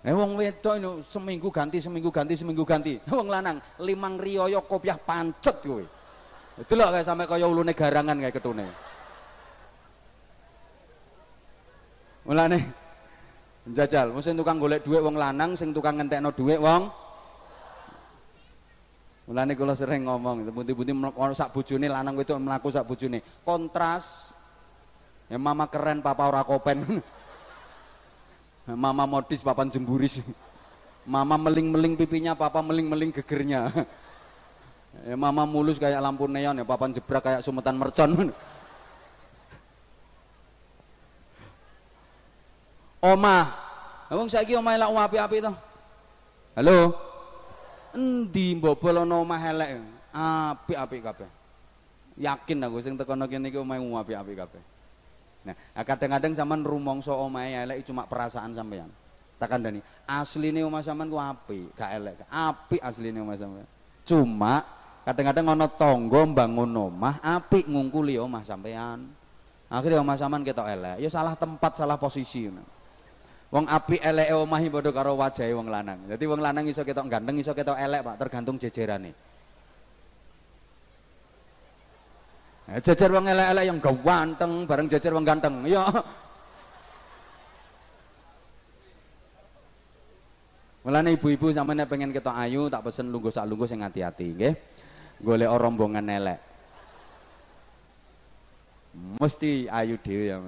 Eh wong wedok ini seminggu ganti, seminggu ganti, seminggu ganti. Wong lanang limang riyoyo kopiah pancet kowe. Loh kayak sampai kaya ulune garangan kayak ketune. Mulane jajal, mesti tukang golek duit wong lanang, sing tukang ngentekno duit wong Mulane kula sering ngomong, pundi-pundi ono sak bojone lanang wedok mlaku sak bojone. Kontras. Ya mama keren, papa ora kopen. Mama modis, papa jemburis. Mama meling-meling pipinya, papa meling-meling gegernya. Ya, mama mulus kayak lampu neon ya, papa jebrak kayak sumetan mercon. Omah. Wong saiki omahe lak api-api to. Halo. Endi mbobol ana omah elek? Apik-apik kabeh. Yakin aku sing tekono kene iki omahe apik-apik kabeh. Nah, kadang-kadang sampean rumangsa omahe elek cuma perasaan sampean. Tak kandhani, asline omah sampean ku apik, gak elek. Apik asline omah sampean. Cuma kadang-kadang ana tangga bangun omah apik ngungkuli omah sampean. Akhirnya omah sampean ketok elek. Ya salah tempat, salah posisi. Wong apik eleke omah padha karo wajahe wong lanang. Jadi wong lanang iso ketok ganteng, iso ketok elek, Pak, tergantung jejerane. Eh, jajar wong elek-elek yang ganteng bareng jajar wong ganteng. Ya. Mulane ibu-ibu sampeyan pengen ketok ayu tak pesen lungguh sak lungguh sing hati-hati nggih. Golek rombongan elek. Mesti ayu dhewe ya.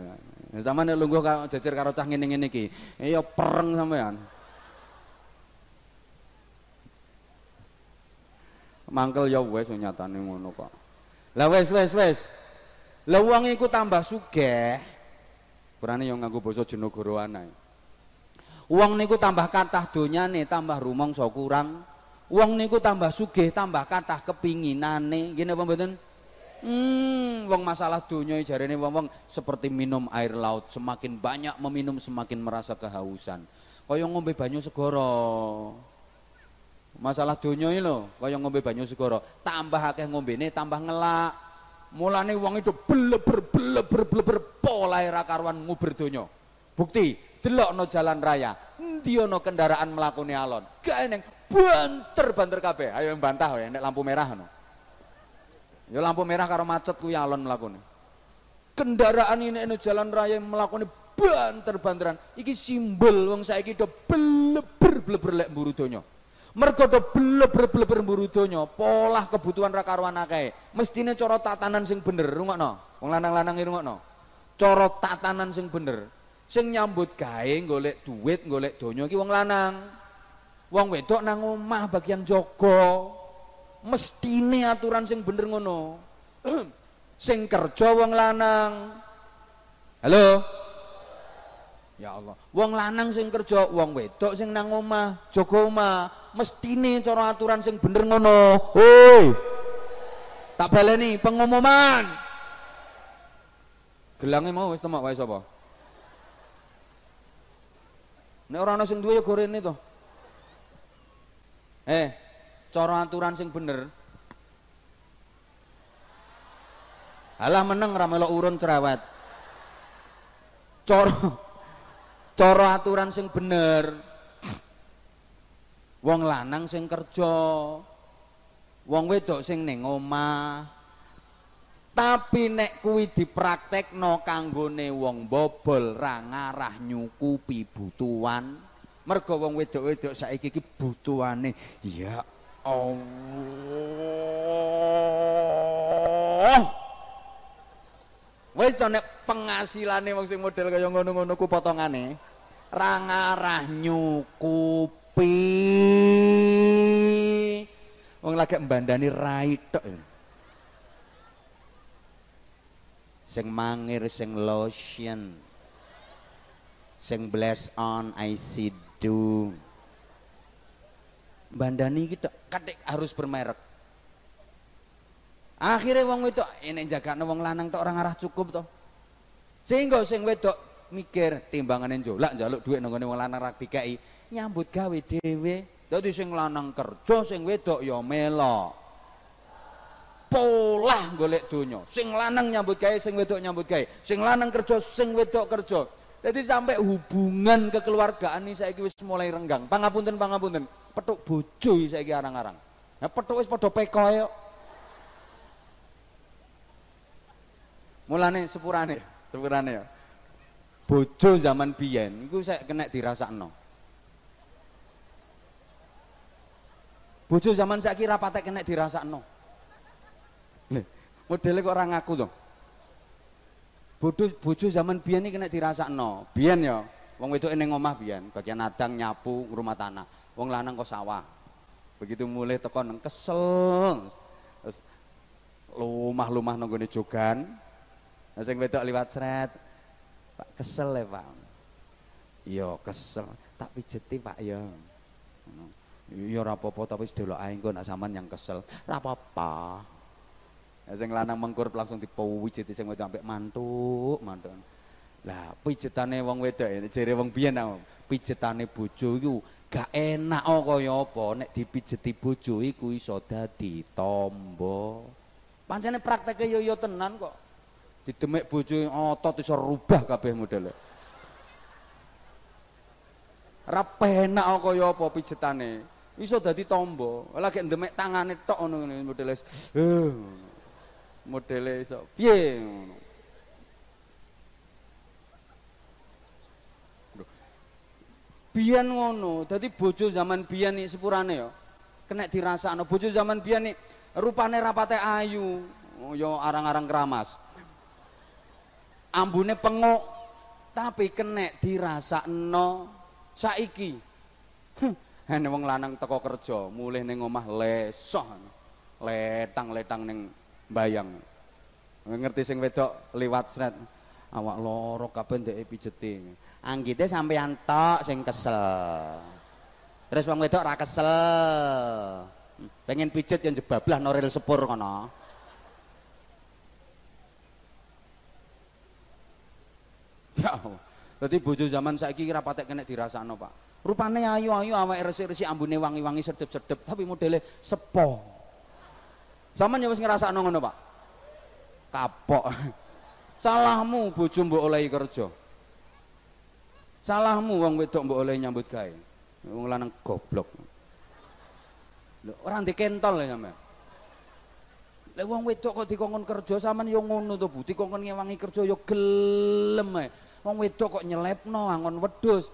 Sama nek lungguh karo jejer karo cah ngene-ngene iki, ya pereng sampean. Mangkel ya wis nyatane ngono kok. Lah wis wis wis. Lah wong iku tambah sugih. Kurane yang nganggo basa Jenagara anae. Wong niku tambah kathah donyane, tambah rumangsa kurang. Wong niku tambah sugih, tambah kathah kepinginane. Ngene apa mboten? Hmm, wong masalah donya jarene wong-wong seperti minum air laut, semakin banyak meminum semakin merasa kehausan. Kaya ngombe banyu segara. Masalah donya iki lho, kaya ngombe banyu segara, tambah akeh ngombene tambah ngelak. Mulane wong itu bleber bleber bleber polahe ra karuan nguber donya. Bukti, no jalan raya endi ana kendaraan mlakune alon gak eneng banter-banter kabeh ayo yang bantah ya nek lampu merah no ya lampu merah karo macet kuwi alon mlakune kendaraan ini no jalan raya mlakune banter-banteran. Iki simbol wong saiki do bleber bleber lek mburu donya. Mergo do bleber bleber mburu donya pola kebutuhan ra karuan akeh. Mestine cara tatanan sing bener rungokno. Wong lanang-lanang rungokno. Cara tatanan sing bener. Sing nyambut gawe golek duit golek donya iki wong lanang. Wong wedok nang omah bagian jaga mestine aturan sing bener ngono. Sing kerja wong lanang. Halo? Ya Allah. Wong lanang sing kerja wong wedok sing nang omah jaga omah. Mestine cara aturan sing bener ngono. Hoi tak baleni pengumuman. Gelangnya mau wis temak wae sapa? Nek ora ana sing duwe ya gorene to. Eh, cara aturan sing bener. Alah meneng ra melok urun cerewet. Cara cara aturan sing bener. Wong lanang sing kerja. Wong wedok sing ning omah. Tapi nek kuwi dipraktekno kanggone wong bobol ra ngarah nyukupi butuhan. Mergo wong wedok-wedok saiki iki butuhane ya Allah. Wis to penghasilane wong sing model kaya ngono-ngono ku potongane ra ngarah nyukupi. Wong lagi mbandani rai tok. sing mangir sing lotion sing bless on I see do bandani kita kadek harus bermerek akhirnya wong wedok ini jaga wong lanang tok orang arah cukup toh sehingga sing wedok mikir timbangannya jolak jaluk duit nongone wong lanang rak dikai nyambut gawe dewe dadi sing lanang kerja sing wedok ya melok pola golek donya. Sing lanang nyambut gawe, sing wedok nyambut gawe. Sing lanang kerja, sing wedok kerja. Jadi sampai hubungan kekeluargaan ini saya wis mulai renggang. Pangapunten pangapunten. Petuk bojo saiki arang-arang. Nah petuk wis padha peko yo. Mulane sepurane, sepurane ya. Bojo zaman biyen iku saya kena dirasakno. Bojo zaman saiki ra patek kena dirasakno. Nih, modelnya kok orang ngaku dong. Bodoh bojo zaman biyen iki kena dirasakno. Biyen ya, wong wedok ning omah biyen, bagian adang nyapu rumah tanah. Wong lanang kok sawah. Begitu mulai teko nang kesel. Terus lumah-lumah nang gone jogan. Nah sing wedok liwat sret. Pak kesel ya, Pak. Iya, kesel. Tak pijeti, Pak ya. Iya apa-apa tapi sedelok ae engko nak sampean yang kesel. Apa-apa. Ya sing lanang mengkur langsung dipuwijit sing wedok sampai mantuk, mantuk. Lah pijetane wong wedok jere wong biyen pijetane bojo iku gak enak oh kaya apa nek dipijeti bojo iku iso dadi tombo. Pancene prakteke yo yo tenan kok. Didemek bojo otot iso rubah kabeh modele. Ra penak kaya apa pijetane. Iso dadi tombo. Lagi ndemek tangane tok ngono modele. Uh, modele iso piye ngono biyen ngono dadi bojo zaman biyen nih sepurane ya kena dirasakno bojo zaman biyen nih rupane rapate ayu oh, yo arang-arang keramas ambune pengok tapi kena dirasakno saiki Hene wong lanang teko kerja, mulih ning omah lesoh. Letang-letang ning bayang. Ngerti sing wedok liwat sret. Awak loro kabeh ndek pijeti. Anggite sampeyan tok sing kesel. Terus wong wedok ra kesel. Pengen pijet yang jebablah noril sepur kono. Ya. Dadi bojo zaman saiki kira patek kena dirasakno, Pak. Rupane ayu-ayu awake resik-resik ambune wangi-wangi sedep-sedep tapi modele sepo. Zaman ya wis ngrasakno ngono, Pak. Kapok. Salahmu bojo mbok olehi kerja. Salahmu wong wedok mbok olehi nyambut gawe. Wong lanang goblok. Lho, ora dikentol ya sampean. Lek wong wedok kok dikongkon kerja sampean yo ngono to, Bu. Dikongkon ngewangi kerja yo gelem ae. Wong wedok kok nyelepno angon wedhus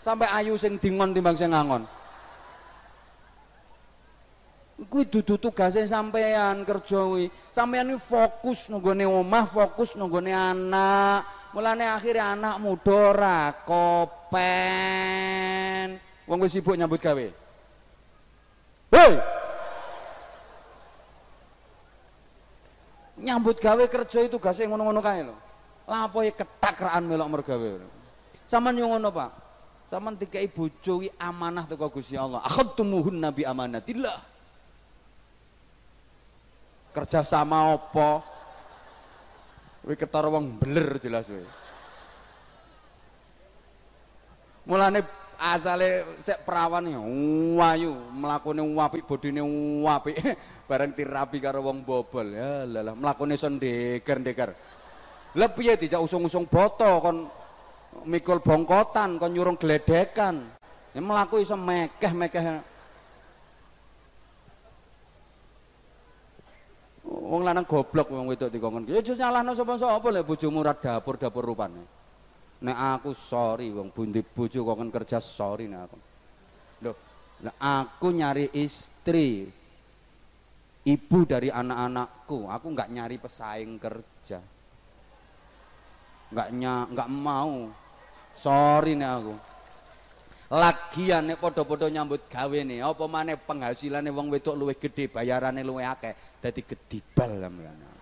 sampai ayu sing dingon timbang sing ngangon kuwi dudu tugase sampean kerja kuwi sampean fokus nunggone omah fokus nunggone anak mulane akhirnya anak muda ora kopen. Wong wis sibuk nyambut gawe. Hei! Nyambut gawe kerja itu gase ngono-ngono kae lho. Lapo ketakraan melok mergawe sampean yo ngono Pak. Saman dikai bojo wi amanah teko Gusti Allah. Akhadtumuhun nabi amanatillah. Kerja sama apa? Wi ketara wong beler jelas wi. Mulane asale sek perawan ya wayu mlakune apik bodine apik bareng tirapi karo wong bobol ya lalah mlakune son ndeger-ndeger. Lah piye dijak usung-usung boto kon mikul bongkotan kon nyurung gledekan ya melaku iso mekeh-mekeh wong lanang goblok wong wedok dikongkon ya aja nyalahno sapa-sapa lek bojomu ora dapur-dapur rupane. Nek aku sorry wong bundi bojo kongkon kerja sorry nek aku. Lho aku nyari istri ibu dari anak-anakku aku nggak nyari pesaing kerja. Nggak nggak mau. Sorry nih aku. Lagian nek podo-podo nyambut gawe nih apa mana penghasilannya wong wedok luwe gede bayarannya luwe akeh dadi gedibal sampean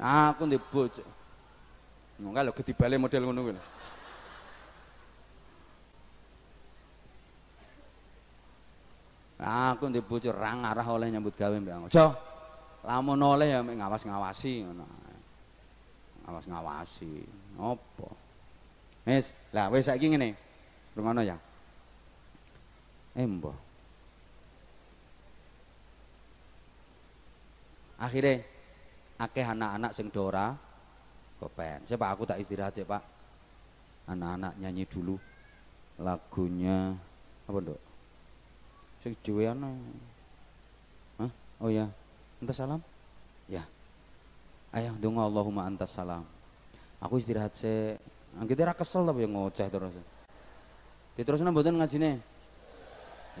aku ndek bojo. Lo gedibale model ngono kuwi Aku ndek bojo ra ngarah oleh nyambut gawe mbak. Aja. Lamun oleh ya ngawas-ngawasi ngono awas ngawasi apa? Wis lah wis saiki ngene. Rungono ya embo akhirnya akeh anak-anak sing dora kepen siapa aku tak istirahat sih pak anak-anak nyanyi dulu lagunya apa dok sing juwean Hah? oh ya entah salam ya Ayah donga Allahumma antas salam. Aku istirahat se. Kita ra kesel tapi ngoceh terus. Diterusna mboten ngajine.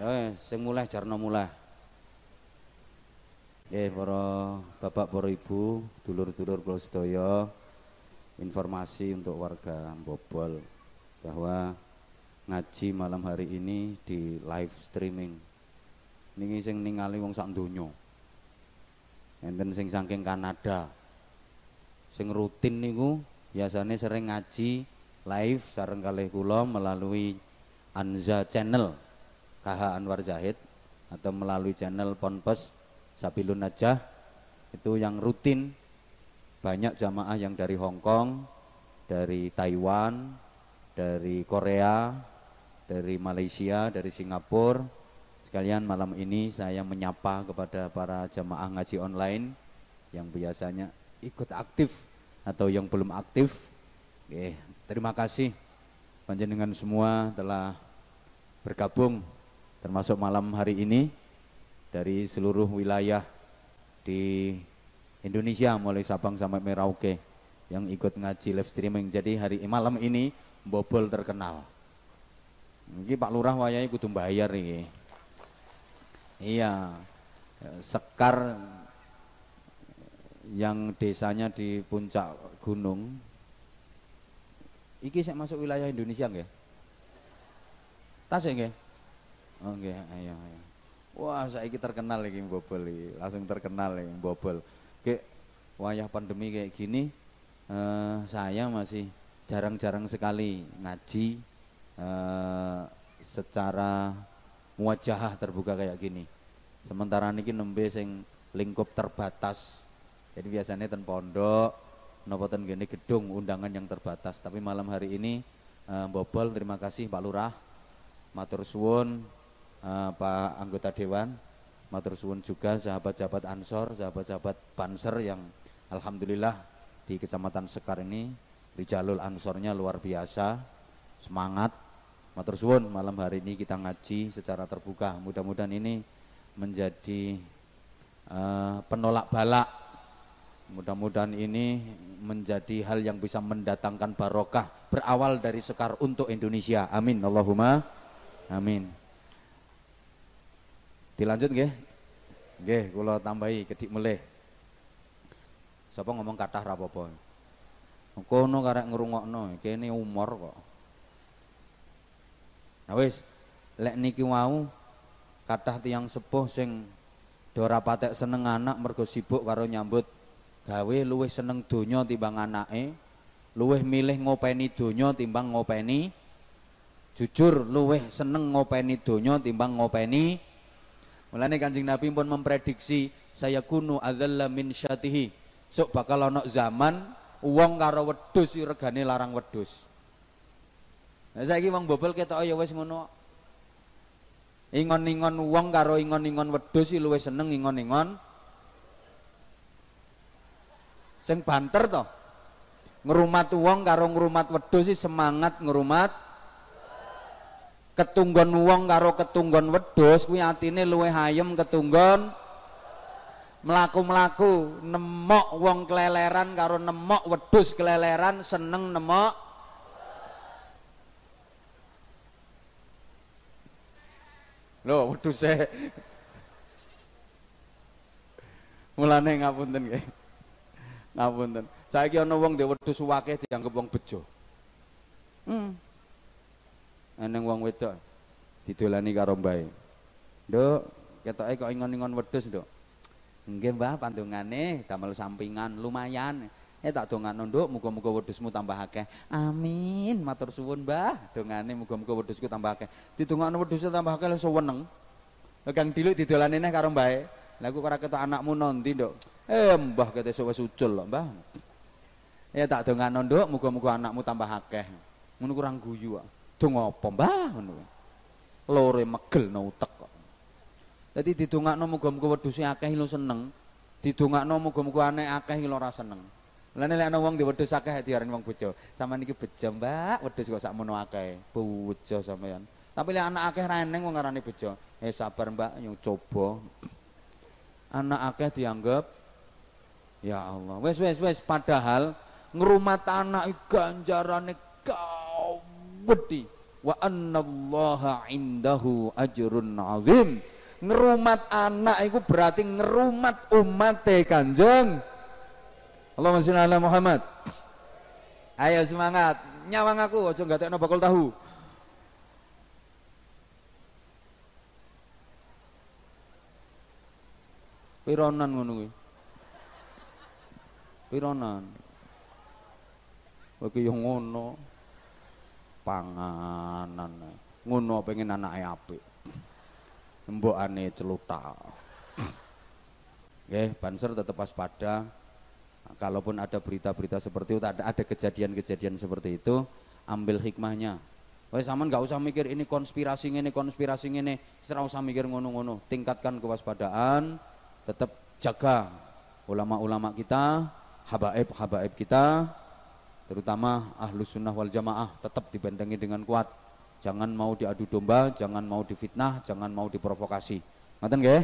Ya sing mulai jarno mulai. Ya para bapak para ibu, dulur-dulur kula sedaya informasi untuk warga Bobol bahwa ngaji malam hari ini di live streaming. Niki sing ningali wong sak donya. Enten sing saking Kanada, sing rutin niku biasanya sering ngaji live sareng kalih kula melalui Anza Channel KH Anwar Zahid atau melalui channel Ponpes Sabilun Najah itu yang rutin banyak jamaah yang dari Hong Kong, dari Taiwan, dari Korea, dari Malaysia, dari Singapura. Sekalian malam ini saya menyapa kepada para jamaah ngaji online yang biasanya ikut aktif atau yang belum aktif. Oke, terima kasih panjenengan semua telah bergabung termasuk malam hari ini dari seluruh wilayah di Indonesia mulai Sabang sampai Merauke. yang ikut ngaji live streaming. Jadi hari malam ini bobol terkenal. Ini Pak Lurah wayai kudu bayar ini. Iya. Sekar yang desanya di puncak gunung. Iki saya masuk wilayah Indonesia nggih? Tas ya nggih? Oh nggih, ayo ayo. Wah, saiki terkenal iki bobol iki, langsung terkenal iki bobol. Kayak wayah pandemi kayak gini eh, saya masih jarang-jarang sekali ngaji eh, secara wajah terbuka kayak gini. Sementara niki nembe sing lingkup terbatas. Jadi biasanya ten pondok, nopo ten gini gedung undangan yang terbatas. Tapi malam hari ini eh, bobol terima kasih Pak Lurah, matur suwun eh, Pak anggota dewan, matur suwun juga sahabat-sahabat Ansor, sahabat-sahabat Banser yang alhamdulillah di Kecamatan Sekar ini Rijalul Ansornya luar biasa, semangat. Matur suwun malam hari ini kita ngaji secara terbuka. Mudah-mudahan ini menjadi eh, penolak balak. Mudah-mudahan ini menjadi hal yang bisa mendatangkan barokah berawal dari Sekar untuk Indonesia. Amin. Allahumma amin. Dilanjut nggih? Nggih, kula tambahi kedik melih. Sapa ngomong kathah ra apa-apa. Kono karek ngrungokno, kene umur kok. Nah wis, lek niki wau kathah tiyang sepuh sing do ora patek seneng anak mergo sibuk karo nyambut gawe luwih seneng donya timbang anake, luwih milih ngopeni donya timbang ngopeni jujur luwih seneng ngopeni donya timbang ngopeni Mulane Kanjeng Nabi pun memprediksi saya kunu adzalla min syatihi. Sok bakal ana zaman wong karo wedhus regane larang wedhus. Nah saiki wong bobol ketok ya wis ngono. Ingon-ingon wong karo ingon-ingon wedhus luwih seneng ingon-ingon sing banter to. Ngrumat wong karo ngrumat wedhus semangat ngrumat ketunggon wong karo ketunggon wedhus kuwi atine luwih ayem ketunggon mlaku-mlaku nemok wong keleleran karo nemok wedhus keleleran seneng nemok Lho wedhuse Mulane ngapunten nggih. Ngapunten. Saiki ana wong ndek wedhus akeh dianggep wong bejo. Hmm. Eneng wong wedok didolani karo mbae. Nduk, ketoke kok ingon-ingon wedhus, Nduk. Nggih, Mbah, pandungane damel sampingan lumayan. Eh tak dongakno, Nduk, muga-muga wedhusmu tambah akeh. Amin. Matur suwun, Mbah. Dongane muga-muga wedhusku tambah akeh. Didongakno wedhusku tambah akeh langsung weneng. Kang Diluk didolani neh karo mbae. Lah aku ora ketok anakmu nondi, Nduk. Eh, Mbah kete wis ucul lho, Mbah. Ya tak dongakno, Nduk, muga-muga anakmu tambah akeh. Ngono kurang guyu kok. Dong apa, Mbah? Ngono. Lore megelno utek kok. Dadi didongakno muga-muga wedhuse akeh lu seneng. Didongakno muga-muga anek akeh lu ora seneng. Lane lek ana wong di wedhus akeh diarani wong bojo. Sampeyan iki bejo, Mbak. Wedhus kok sakmono akeh. Bojo sampeyan. Tapi lek anak akeh ra eneng wong ngarani bejo. Eh sabar, Mbak, yo coba. Anak akeh dianggap Ya Allah. Wes wes wes padahal ngrumat anak ganjarane gawedi. Wa annallaha indahu ajrun azim. Ngerumat anak itu berarti ngerumat umat kanjeng. Allahumma sholli ala Muhammad. Ayo semangat, nyawang aku aja tekno bakul tahu. Pironan ngono kuwi. Pironan. Oke yo ngono. Panganan. Ngono pengen anake apik. Mbokane celutak. Nggih, banser tetap waspada. Kalaupun ada berita-berita seperti itu, ada ada kejadian-kejadian seperti itu, ambil hikmahnya. Wah, sama nggak usah mikir ini konspirasi ini, konspirasi ini, serah usah mikir ngono-ngono. Tingkatkan kewaspadaan, tetap jaga ulama-ulama kita, habaib-habaib kita, terutama ahlu sunnah wal jamaah tetap dibentengi dengan kuat. Jangan mau diadu domba, jangan mau difitnah, jangan mau diprovokasi. Ngaten nggih?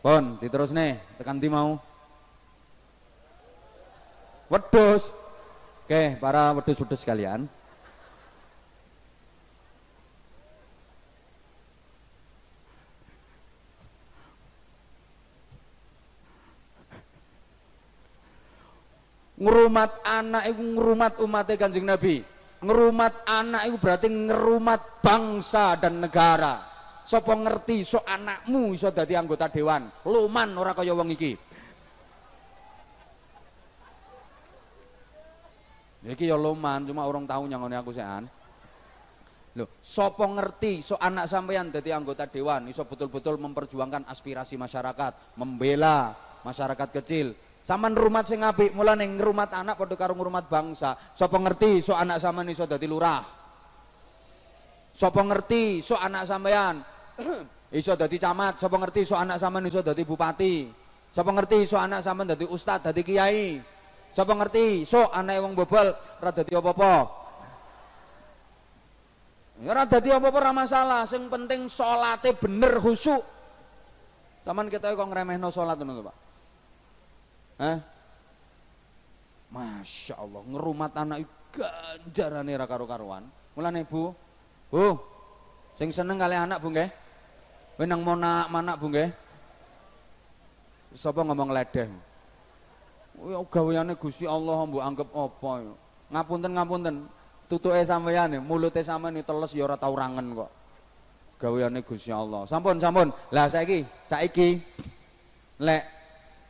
Pon, diterus nih, tekan di mau. Wedus. Oke, para wedus-wedus sekalian. Ngerumat anak itu ngerumat umatnya Kanjeng Nabi. Ngerumat anak itu berarti ngerumat bangsa dan negara. Sopo ngerti so anakmu iso dadi anggota dewan. Luman ora kaya wong iki. Iki ya luman cuma orang tahu nyangone aku sean. Loh, sopo ngerti so anak sampeyan dadi anggota dewan iso betul-betul memperjuangkan aspirasi masyarakat, membela masyarakat kecil, Saman rumat sing apik, mulane ngrumat anak padha karo ngrumat bangsa. Sapa ngerti so anak sampean iso dadi lurah? Sapa ngerti so anak sampean iso dadi camat? Sapa ngerti so anak sampean iso dadi bupati? Sapa ngerti so anak sampean dadi ustad, dadi kiai? Sapa ngerti so anak wong bobol ora dadi apa-apa? Ya ora dadi apa-apa ora sing penting salate bener khusyuk. Saman kita kok ngremehno salat ngono Pak. Hah? Masya Allah, ngerumat anak ganjarane ra karo-karuan. Mulane Bu, Bu, sing seneng kali anak Bu nggih? Kowe nang monak manak Bu nggih? Sapa ngomong ledeh? Ya gaweane Gusti Allah mbok anggap apa ya? Ngapunten ngapunten. Tutuke sampeyan mulute sampeyan teles ya ora tau rangen kok. Gaweane Gusti Allah. Sampun sampun. Lah saiki saiki lek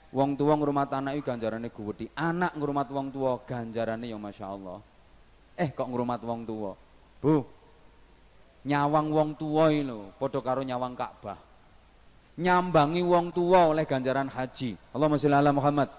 Wong tua ngrumat anak itu ganjarannya gede. Anak ngrumat wong tua ganjarannya yang masya Allah. Eh kok ngrumat wong tua? Bu, nyawang wong tua itu, podo karo nyawang Ka'bah. Nyambangi wong tua oleh ganjaran haji. Allahumma sholli ala Muhammad.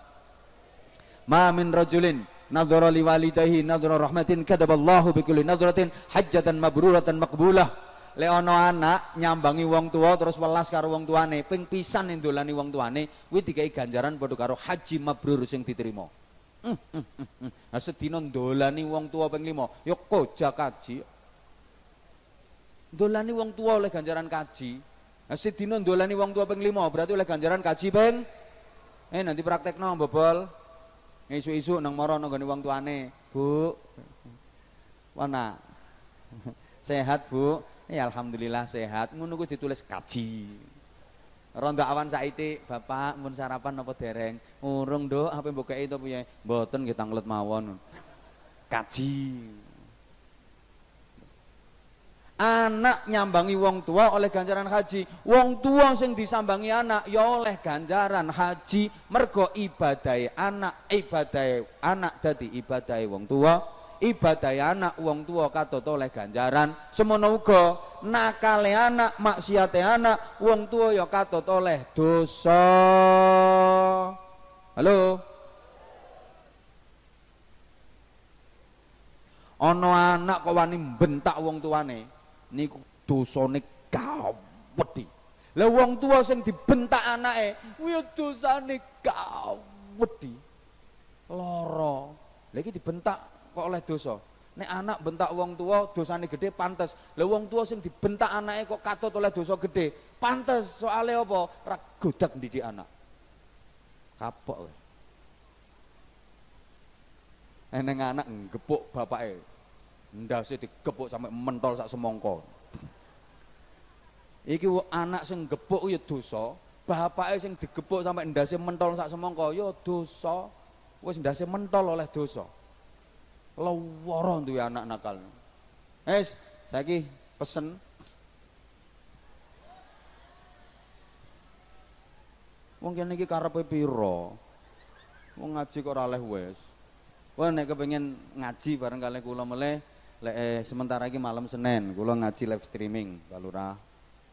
Ma min rajulin nadhara liwalidayhi nadhara rahmatin kadaballahu bikulli nadratin hajjatan mabruratan maqbulah le ana anak nyambangi wong tua terus welas karo wong tuane ping pisan ndolani wong tuane kuwi dikai ganjaran padha karo haji mabrur sing diterima. Hmm, hmm, hmm, Nah wong tua ping 5 ya kojak kaji. Ndolani wong tua oleh ganjaran kaji. Nah sedina ndolani wong tua ping 5 berarti oleh ganjaran kaji ping? Eh nanti praktekno bobol isu-isu nang moro nang wong tuane. Bu. Wana sehat Bu Ya alhamdulillah sehat. Ngono kuwi ditulis kaji. Rondo awan saiki, Bapak mun sarapan apa dereng? Urung, Nduk, apa kei to piye? Mboten nggih tanglet mawon. Kaji. Anak nyambangi wong tua oleh ganjaran haji. Wong tua sing disambangi anak ya oleh ganjaran haji mergo ibadai anak, ibadai anak dadi ibadai wong tua ibadah anak wong tua katot oleh ganjaran. Semono uga nakale anak maksiate anak wong tua ya katot oleh dosa. Halo? Ana anak kok wani bentak wong tuane? Niku dosane gawedi. Lah wong tua sing dibentak anake kuwi dosane gawedi. Lara. Lagi dibentak kok oleh dosa. Nek anak bentak wong tua dosane gede pantes. Lah wong tua sing dibentak anake kok katut oleh dosa gede, pantes. Soalnya apa? Ra godak didik anak. Kapok kowe. Eneng anak ngepuk bapake. Ndase digepuk sampai mentol sak semongko. Iki anak sing gepuk ya dosa, bapake sing digepuk sampai ndase mentol sak semongko ya dosa. Wis ndase mentol oleh dosa lawara duwe anak nakal. Wis, saiki pesen Wong kene iki karepe pira? Ngaji kok ora oleh wis. Wah nek kepengin ngaji bareng kali kula meleh lek eh, sementara iki malam Senin kula ngaji live streaming Pak Lurah.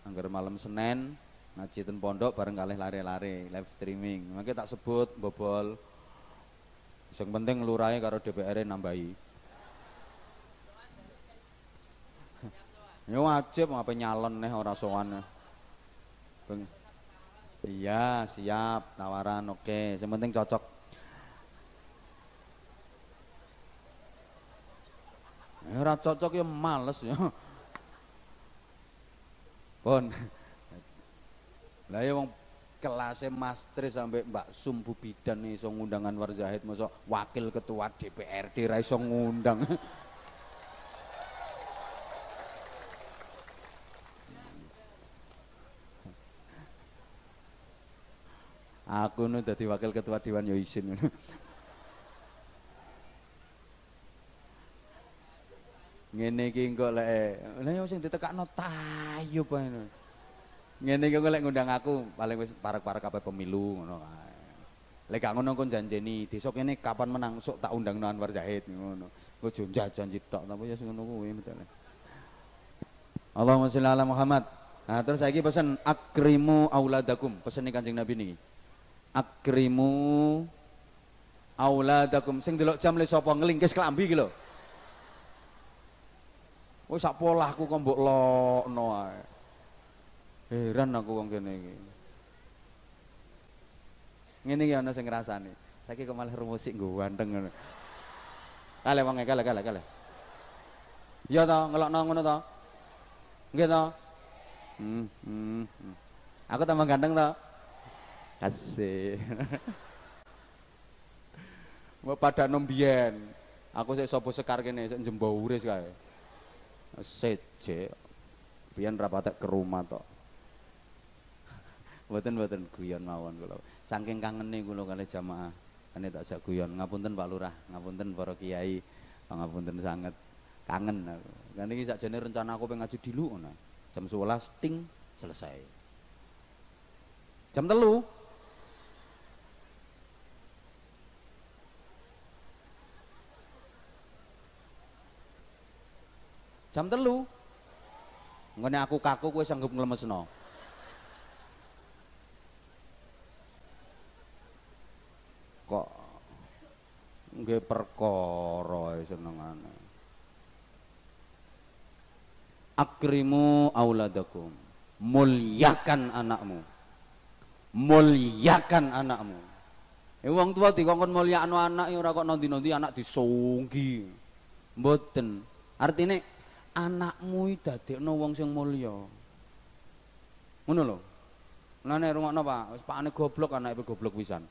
Angger malam Senin ngaji ten pondok bareng kali lari-lari live streaming. Mangke tak sebut bobol yang penting lurahe karo DPR nambahi. Ya wajib apa nyalon nih orang sowan. Iya, siap tawaran oke, yang penting cocok. Ya ora cocok ya males ya. Pun. Lah ya wong kelasnya Mastri sampai Mbak Sumbu Bidan nih so ngundang Anwar Zahid. Masa wakil ketua DPRD ra iso ngundang. Aku nu dadi wakil ketua dewan yo isin ngene iki engko lek lha sing ditekakno tayub ae ngene iki lek ngundang aku paling wis parek-parek kabeh pemilu ngono kae. Lek gak ngono kon janjeni desa kene kapan menang? Sok tak undang Anwar Zahid ngono. Engko jo janji tok tapi ya ngono kuwi metale Allahumma sholli ala Muhammad. Nah, terus lagi pesan akrimu auladakum, pesan nih Kanjeng Nabi nih akrimu auladakum. Sing delok jam le sapa? Nglingkis klambi iki lho. Wis sak polahku kok mbok lokno ae. Heran aku wong kene iki. Ngene iki ana sing ngrasani. Saiki kok malah rumusik nggo ganteng ngono. Kale wong kale kale kale. Iya to, ngelokno ngono to? Nggih to? Hmm, hmm, hmm. Aku tambah ganteng to? Asik. Mau pada nombien. Aku sik sapa sekar kene sik jembo uris kae. Seje. Biyen rapatek ke rumah tok. Mboten mboten guyon mawon kula. Saking kangene kula kali jamaah. Kene tak jak guyon. Ngapunten Pak Lurah, ngapunten para kiai. Ngapunten sangat kangen aku. Kan iki sakjane rencana aku pengen ngaji dulu ngono. Jam 11 ting selesai. Jam telu jam telu ngene aku kaku kowe sanggup nglemesno kok nggih perkara senengane akrimu auladakum muliakan anakmu muliakan anakmu Eh wong tua dikongkon mulyakno anak ya ora kok nanti-nanti anak disunggi. Mboten. Artine anakmu dadekno wong sing mulya. Ngono lho. Lane rungokno Pak, wis pakane goblok anake goblok pisan.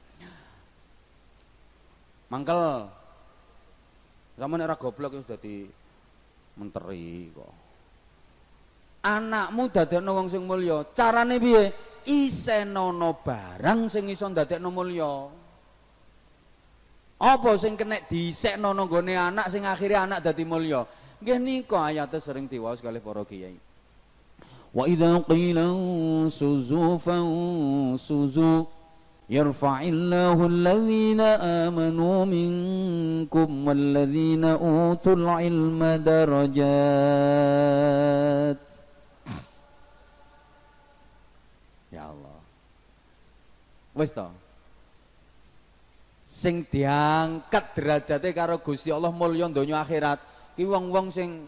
Mangkel. Zaman era goblok wis dadi menteri kok. Anakmu dadekno wong sing mulya. Carane piye? Isenono barang sing iso dadekno mulya. Apa sing kena disekno nggone anak sing akhirnya anak dadi mulya? Nggih nika ayate sering diwaos kalih para kiai. Wa idza qila suzu suzu yarfa'illahu alladhina amanu minkum walladhina utul ilma darajat. Ya Allah. Wis to. Sing diangkat derajate karo Gusti Allah mulya donya akhirat ki wong-wong sing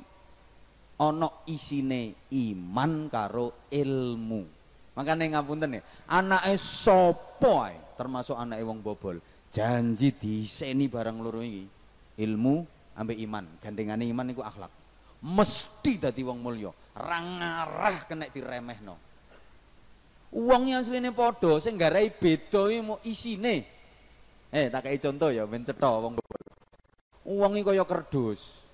ana isine iman karo ilmu. Makane ngapunten ya, anake sapa ae termasuk anake wong bobol, janji diseni barang loro iki. Ilmu ambek iman, gandengane iman iku akhlak. Mesti dadi wong mulya, ra ngarah kena diremehno. Wong yang asline padha, sing garai beda iki mau isine. Eh, tak kei contoh ya ben cetha wong bobol. Wong iki kaya kerdus.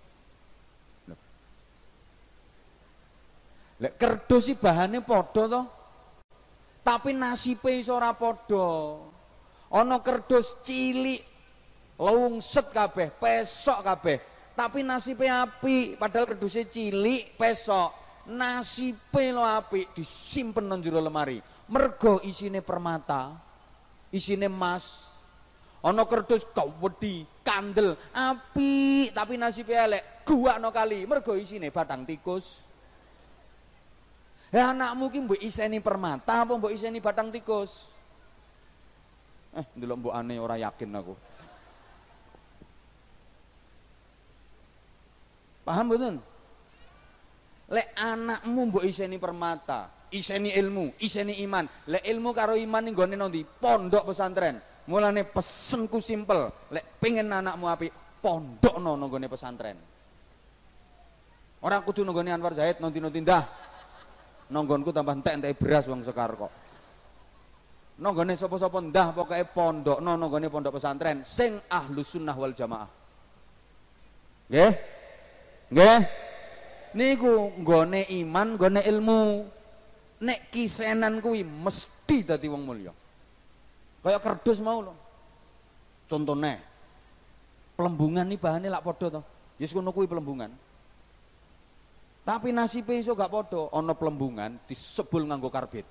Lek kerdus sih bahannya podo toh. Tapi nasibe iso ora padha. Ana kerdus cilik lungset kabeh, pesok kabeh. Tapi nasibe api, padahal kerdusnya cilik, pesok. Nasibe lo api disimpen nang jero lemari. Mergo isine permata, isine emas. Ana kerdus wedi, kandel, api, tapi nasibe elek, no kali, mergo isine batang tikus. Ya anakmu ki iseni permata apa mbok iseni batang tikus? Eh, ndelok mbok aneh ora yakin aku. Paham mboten? Lek anakmu mbok iseni permata, iseni ilmu, iseni iman. Lek ilmu karo iman ning gone nanti pondok pesantren. Mulane pesenku simpel, lek pengen anakmu api, pondok no nonggone pesantren. Orang kudu nonggone Anwar Zahid nanti nanti dah nonggonku tambah entek entek beras wong sekar kok Nonggone sapa-sapa ndah pokoke pondokno nonggone pondok pesantren sing ahlus sunnah wal jamaah. Nggih? Nggih? Niku nggone iman, nggone ilmu. Nek kisenan kuwi mesti dadi wong mulya. Kaya kerdus mau lho. Contone. Pelembungan nih bahannya lak podo to. Yes kuwi pelembungan. Tapi nasibe iso gak podo, ana pelembungan disebul nganggo karbit.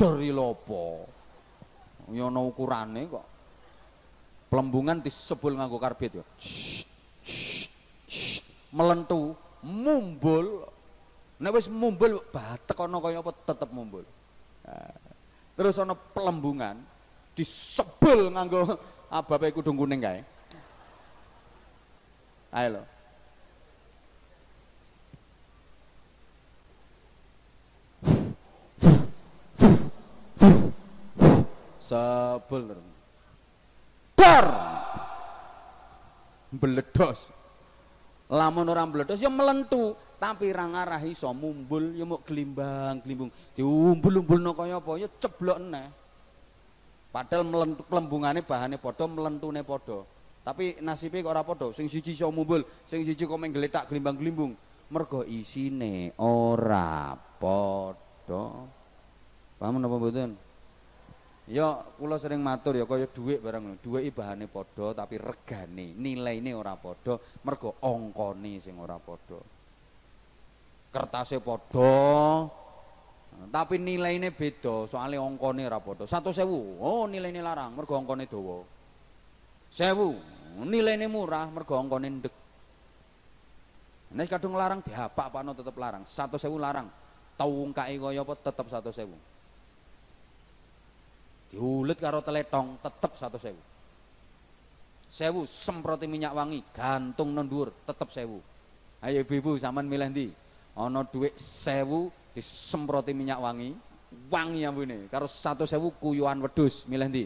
Dari lopo. Ana ukurane kok. Pelembungan disebul nganggo karbit ya. Melentu, mumbul. Nek wis mumbul batek ana kaya apa tetep mumbul. Nah, terus ana pelembungan disebul nganggo abape kudung kuning kae. Ayo sebel dar! Meledos lamun orang meledos ya melentu. Tapi ra ngarah iso mumbul ya mau gelimbang gelimbung diumbul-umbulno kaya apa? Ya ceblok neh padahal melentu pelembungane bahane padha melentune padha. Tapi nasibnya kok ora padha? Sing siji iso mumbul sing siji kok menggeletak gelimbang-gelimbung mergo isine ora padha. Paham napa mboten? Ya kula sering matur ya kaya dhuwit barang dhuwit bahane padha tapi regane nilaine ora padha. Mergo angkane sing ora padha. Kertase padha tapi nilaine beda soalnya angkane ora padha. 100.000 oh nilaine larang mergo angkane dawa. 1000 nilaine murah mergo angkane ndek. Nek kadung larang dihapak-pakno tetep larang. 100.000 larang. Tawungkake kaya apa tetep 100.000 diulet karo teletong tetep satu sewu sewu semproti minyak wangi gantung nondur tetep sewu ayo ibu-ibu zaman milih di ono duit sewu disemproti minyak wangi wangi ini karo satu sewu kuyuan wedus milih di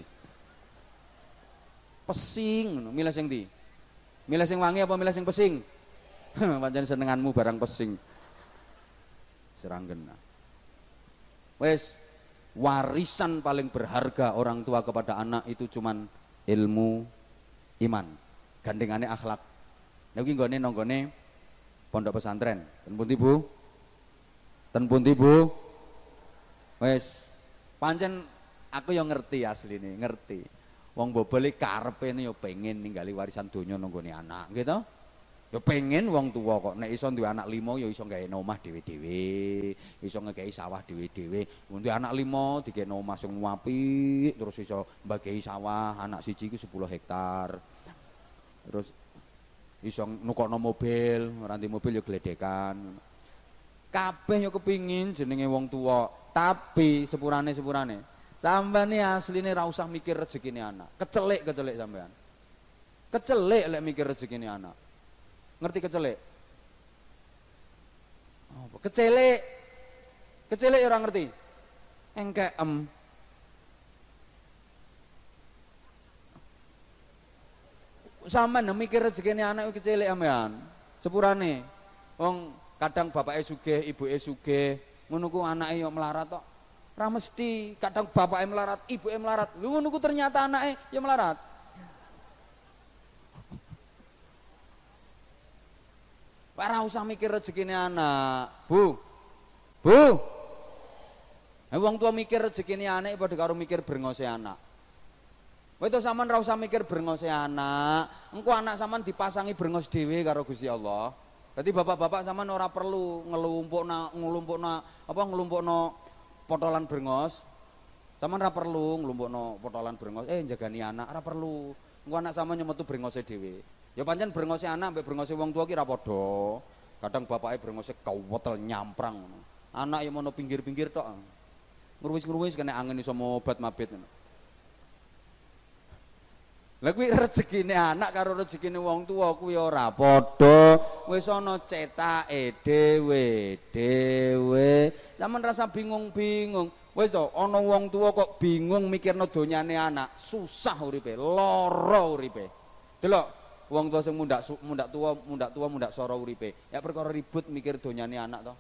pesing milih sing di milih sing wangi apa milih sing pesing? Pancen senenganmu barang pesing. Seranggen wes warisan paling berharga orang tua kepada anak itu cuman ilmu iman. Gandengannya akhlak. Niki nggone nonggone pondok pesantren. Pundi Bu ten pundi Bu? Wes. Pancen aku yang ngerti asli nih ngerti. Wong bobole karepe yo pengen ninggali warisan donya nonggone anak gitu. Ya pengen wong tua kok. Nek iso duwe anak limo ya iso gawe omah dhewe-dhewe, iso ngekeki sawah dhewe-dhewe. Duwe anak limo dikene omah sing apik, terus iso mbagi sawah. Anak siji ku 10 hektar. Terus iso nukokno mobil, ranti mobil ya gledekan. Kabeh ya kepingin jenenge wong tua, tapi sepurane-sepurane sampean asline ra usah mikir rezekine anak. Kecelik-kecelik sampean. Kecelik lek mikir rezekine anak. Ngerti kecelek? Oh. Kecelek ya orang ngerti. Engkeem. Sama nih mikir rezeki anak kecelek amean. Sepurane. Wong kadang bapaknya sugih, ibuke sugih, ngono ku anake yo melarat tok. Ora mesti, kadang bapaknya melarat, ibuke melarat. Lu ngono ku ternyata anaknya ya melarat. Ora usah mikir rezekine anak. Bu. Bu. Eh wong tua mikir rezekine anak padha karo mikir brengose anak. Kowe itu sampean ora usah mikir brengose anak. Engko anak sampean dipasangi brengos dhewe karo Gusti Allah. Jadi bapak-bapak sampean ora perlu ngelumpukna ngelumpukna apa ngelumpukno potolan brengos. Sampean ora perlu ngelumpukno potolan brengos. Eh jagani anak ora perlu. Engko anak sampean nyemetu brengose dhewe. Ya pancen brengose anak mbek brengose wong tua ki ra padha. Kadang bapake brengose kawetel nyamprang. Anak ya mono pinggir-pinggir tok. Ngruwis-ngruwis kena angin iso mobat mabit ngono. Lah kuwi rezekine anak karo rezekine wong tua kuwi ora padha. Wis ana cetake dhewe-dhewe. Zaman rasa bingung-bingung. Wis to, ana wong tua kok bingung mikirno donyane anak, susah uripe, lara uripe. Delok, wong tua sing mundak mundak tua mundak tua mundak soro uripe ya perkara ribut mikir donyane anak to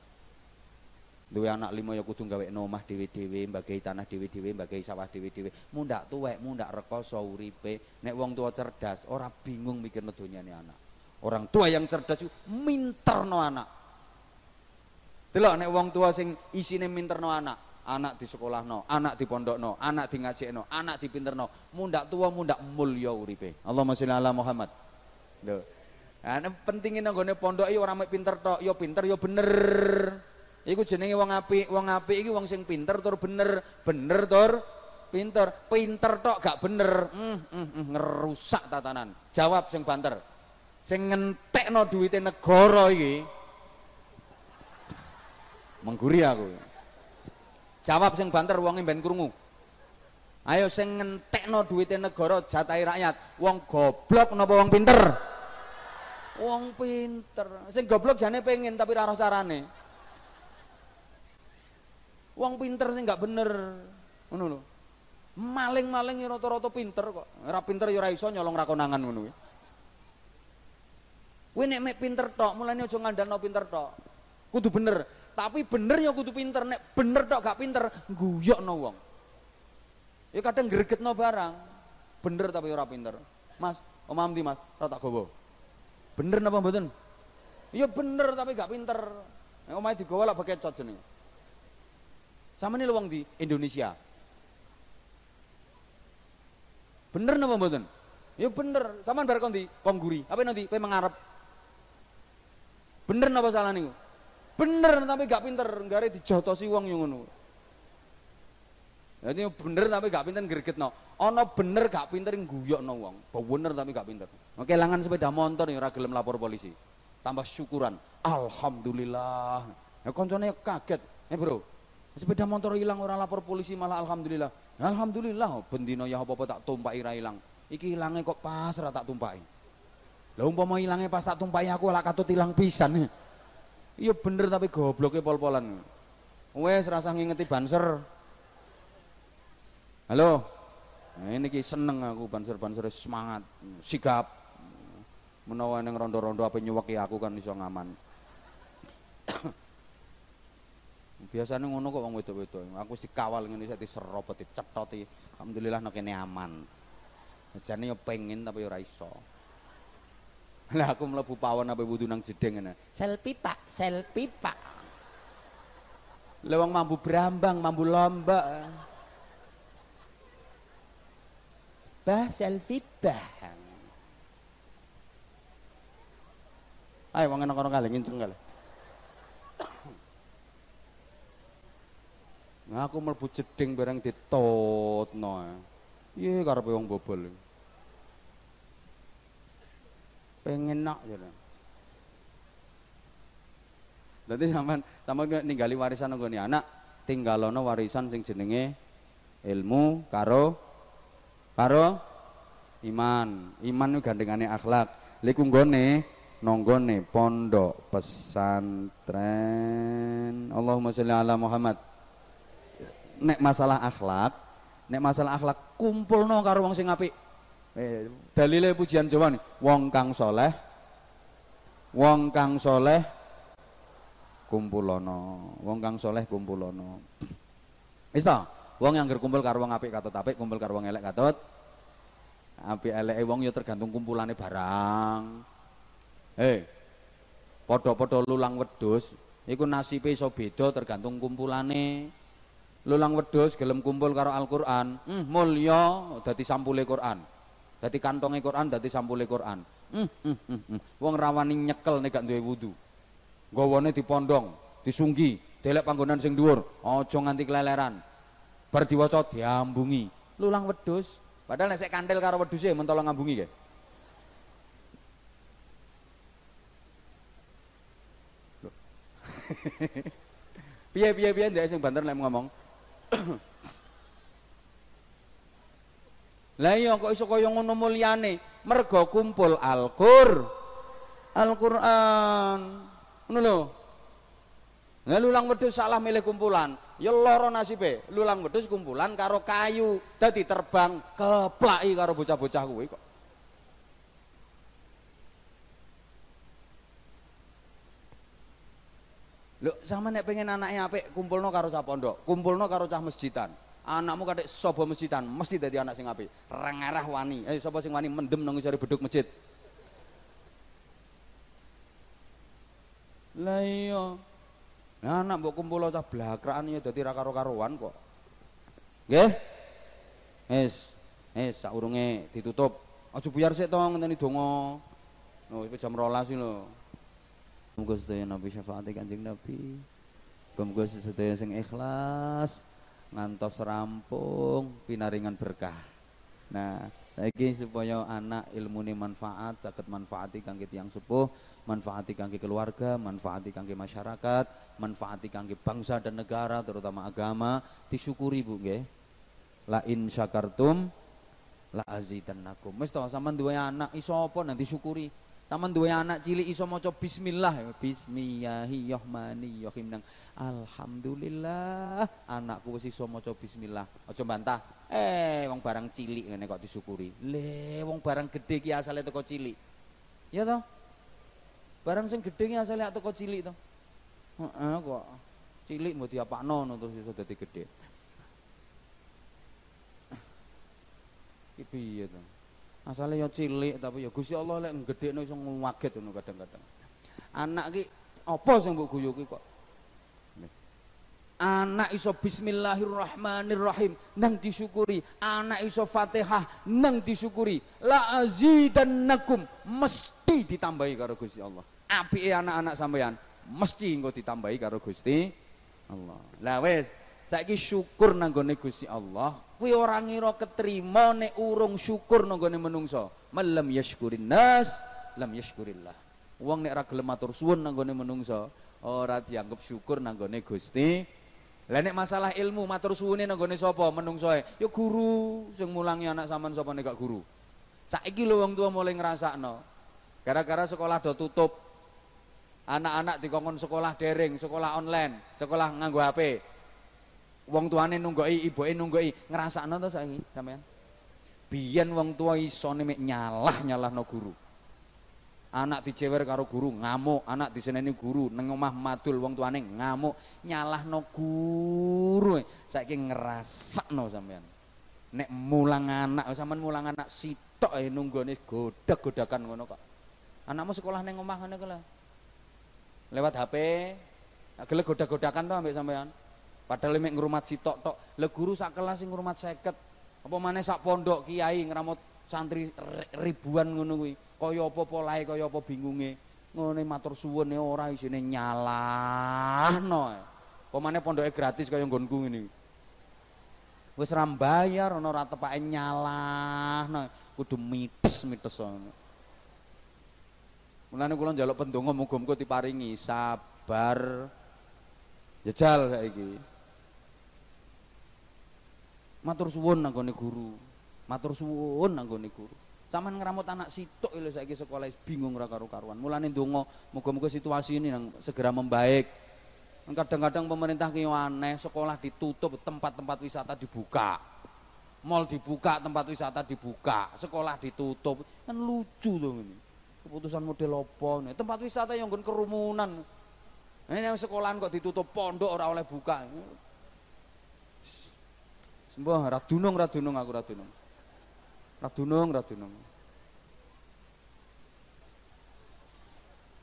duwe anak lima ya kudu gawe nomah dhewe-dhewe mbagi tanah dhewe-dhewe mbagi sawah dhewe-dhewe mundak tuwek mundak rekoso uripe nek wong tua cerdas ora bingung mikirno donyane anak orang tua yang cerdas itu minterno anak delok nek wong tua sing isine minterno anak anak di sekolah no, anak di pondok no, anak di ngaji no, anak di pinter no, mundak tua mundak mulya uripe. Allahumma sholli ala Muhammad. Lho. Nah, pentingin nanggone pondok iki ora mek pinter tok, yo ya pinter yo ya bener. Iku jenenge wong apik, wong apik iki wong sing pinter tur bener, bener tur pinter. Pinter tok gak bener, mm, mm, mm, ngerusak tatanan. Jawab sing banter. Sing ngentekno duwite negara iki. Mengguri aku. Jawab sing banter wong ben krungu. Ayo sing ngentekno duwite negara jatahe rakyat, wong goblok napa wong pinter? Wong pinter. Sing goblok jane pengen tapi ora carane. Wong pinter sing gak bener. Ngono lho. Maling-maling rata-rata pinter kok. Ora pinter ya ora iso nyolong rakonangan ngono kuwi. Kowe nek mek pinter tok, mulane aja ngandalno pinter tok. Kudu bener. Tapi bener ya kudu pinter, nek bener tok gak pinter, guyokno wong. Ya kadang gregetno barang. Bener tapi ora pinter. Mas, Om Amdi Mas, ora tak. Bener napa mboten? Ya bener tapi gak pinter. Nek omahe digowo lak bekecot jenenge. Sama nih wong di Indonesia. Bener napa mboten? Ya bener. Saman bar kondi kongguri. Apa nanti pe mengarep. Bener napa salah niku? Bener tapi gak pinter, nggare dijotosi wong yang ngono. Jadi bener tapi gak pinter gregetno. Ana bener gak pinter guyokno wong. Bener tapi gak pinter. Kelangan sepeda motor ora gelem lapor polisi. Tambah syukuran. Alhamdulillah. Ya koncone kaget. Eh bro, sepeda motor hilang orang lapor polisi malah alhamdulillah. Alhamdulillah bendino ya apa-apa tak tumpaki ra hilang. Iki hilangnya kok pas ra tak tumpaki. Lah umpama hilangnya pas tak tumpaki aku lah katut hilang pisan. Iya bener tapi gobloknya pol-polan. Wes rasa ngingeti banser. Halo. Nah, ini ki seneng aku banser-banser semangat, sigap. Menawa yang rondo-rondo apa nyuweki aku kan iso ngaman. Biasanya ngono kok wong wedok-wedok. Aku dikawal ngene saya diserobot, dicethoti. Alhamdulillah nek kene aman. Jane yo pengen tapi ora iso. Lah aku mlebu pawon apa wudu nang jedeng ngene. Selfie Pak, selfie Pak. Lewang mambu berambang, mambu lomba. Bah selfie bah. Ayo wong enak-enak kali nginceng kali. Nah, aku mlebu jeding bareng ditotno. Iya karepe wong bobol pengen nak gitu. Jadi sama sama ninggali warisan nih anak, tinggalono warisan sing jenenge ilmu karo karo iman. Iman itu gandengane akhlak. Liku nggone nonggone pondok pesantren. Allahumma sholli ala Muhammad. Nek masalah akhlak, nek masalah akhlak kumpulno karo wong sing apik. Eh, dalile pujian Jawa nih, wong kang soleh, wong kang soleh kumpulono, wong kang soleh kumpulono. Wis wong yang berkumpul karo wong apik katut apik, kumpul karo wong elek katut apik eleke wong ya tergantung kumpulane barang. Hei, podo-podo lulang wedus, iku nasibe iso beda tergantung kumpulane. Lulang wedus gelem kumpul karo Al-Qur'an, hmm, mulya dadi sampule Qur'an. Dadi kantongnya Quran, dadi sampule Quran. Hmm, hmm, hmm, hmm. Wong rawani nyekel nek gak duwe wudu. Gawane dipondong, disunggi, delek panggonan sing dhuwur, aja nganti keleleran. Bar diwaca diambungi. Lulang wedhus. Padahal nek sik kantil karo wedhuse mentolo ngambungi ge. piye piye piye ndek sing banter lek ngomong. Lah iya kok iso kaya ngono mulyane? Mergo kumpul Al-Qur. Al-Qur'an. Ngono lho. Lah lulang wedhus salah milih kumpulan. Ya lara nasibe. Lulang wedhus kumpulan karo kayu. Dadi terbang keplaki karo bocah-bocah kuwi kok. Lho, sama nek pengen anaknya apik kumpulno karo cah pondok, kumpulno karo cah masjidan. Anakmu kadek sapa masjidan, mesti dadi anak sing apik. Rengarah wani. Eh sapa sing wani mendem nang isore beduk masjid. Lah iya. Nah, anak mbok kumpul cah blakraan ya dadi ra karo-karuan kok. Nggih? Wis, wis saurunge ditutup. Aja buyar sik to ngenteni donga. No, wis jam 12 lho. Muga sedaya nabi syafaat Kanjeng Nabi. Muga sedaya sing ikhlas ngantos rampung pinaringan berkah. Nah, lagi supaya anak ilmu ini manfaat, sakit manfaati kangge tiang sepuh, manfaati kangge keluarga, manfaati kangge masyarakat, manfaati kangge bangsa dan negara, terutama agama, disyukuri Bu nggih. La in syakartum la azidannakum. Wis to sampean duwe anak iso nanti syukuri. Taman dua anak cilik iso maca bismillah. Bismillahirrahmanirrahim nang alhamdulillah anakku wis iso maca bismillah. Aja bantah. Eh wong barang cilik ngene kok disyukuri. Le wong barang gede ki asale teko cilik. Ya toh? Barang sing gede ki asale teko cilik toh. Heeh kok. Cilik mbok diapakno terus iso dadi gede. Iki piye to? Asalnya ya cilik tapi ya Gusti Allah lek nggedhekno iso ngaget ngono kadang-kadang. Anak ki apa sing mbok guyu kok? Anak iso bismillahirrahmanirrahim nang disyukuri, anak iso Fatihah nang disyukuri. La azidannakum mesti ditambahi karo Gusti Allah. Apike anak-anak sampean mesti engko ditambahi karo Gusti Allah. Lah wis, saiki syukur nang gone Gusti Allah. Kuwi ora ngira ketrima nek urung syukur nang gone menungso malam yashkurin nas lam yashkurillah. Wong nek ora gelem matur suwun nang gone menungso ora dianggap syukur nang gone Gusti. Lah nek masalah ilmu matur suwune nang gone sapa? Menungsoe ya guru sing mulangi anak sampean sapa nek gak guru. Saiki lho wong tua mulai ngrasakno gara-gara sekolah do tutup anak-anak dikongkon sekolah daring sekolah online sekolah nganggo HP wong tuane nunggoki ibuke nunggoki ngrasakno to saiki sampean biyen wong tua isone mek nyalah nyalahno guru. Anak dicewer karo guru ngamuk. Anak diseneni guru nang omah madul wong tuane ngamuk. Nyalahno guru. Saiki ngrasakno sampean nek mulang anak sampean mulang anak sitok ae nunggone godak-godakan ngono kok. Anakmu sekolah neng omah ngene kok lewat HP gelek godak-godakan to ambek sampean Padahal mek ngrumat sitok tok. Le guru sak kelas sing ngrumat 50. Apa maneh sak pondok kiai ngramut santri ribuan ngono kuwi. Kaya apa polahe, kaya apa bingunge. Ngene matur suwun e ora isine nyalahno. Apa maneh pondoke gratis kaya nggonku ngene. Wis ra bayar ana ora tepake nyalahno. Kudu mites-mites ngono. Mulane kula njaluk pendonga muga-muga diparingi sabar jajal saiki matur suwun nanggone guru matur suwun nanggone guru Saman ngeramut anak sitok lho saiki sekolah bingung ora karo-karuan. Mulane ndonga muga-muga situasi ini yang segera membaik. Kadang-kadang pemerintah ki aneh, sekolah ditutup, tempat-tempat wisata dibuka. Mall dibuka, tempat wisata dibuka, sekolah ditutup. Kan lucu loh ini. Keputusan model apa nih? Tempat wisata yang kerumunan. Ini yang sekolahan kok ditutup pondok ora oleh buka. Mbah, ra dunung ra dunung aku ra dunung. Ra dunung ra dunung.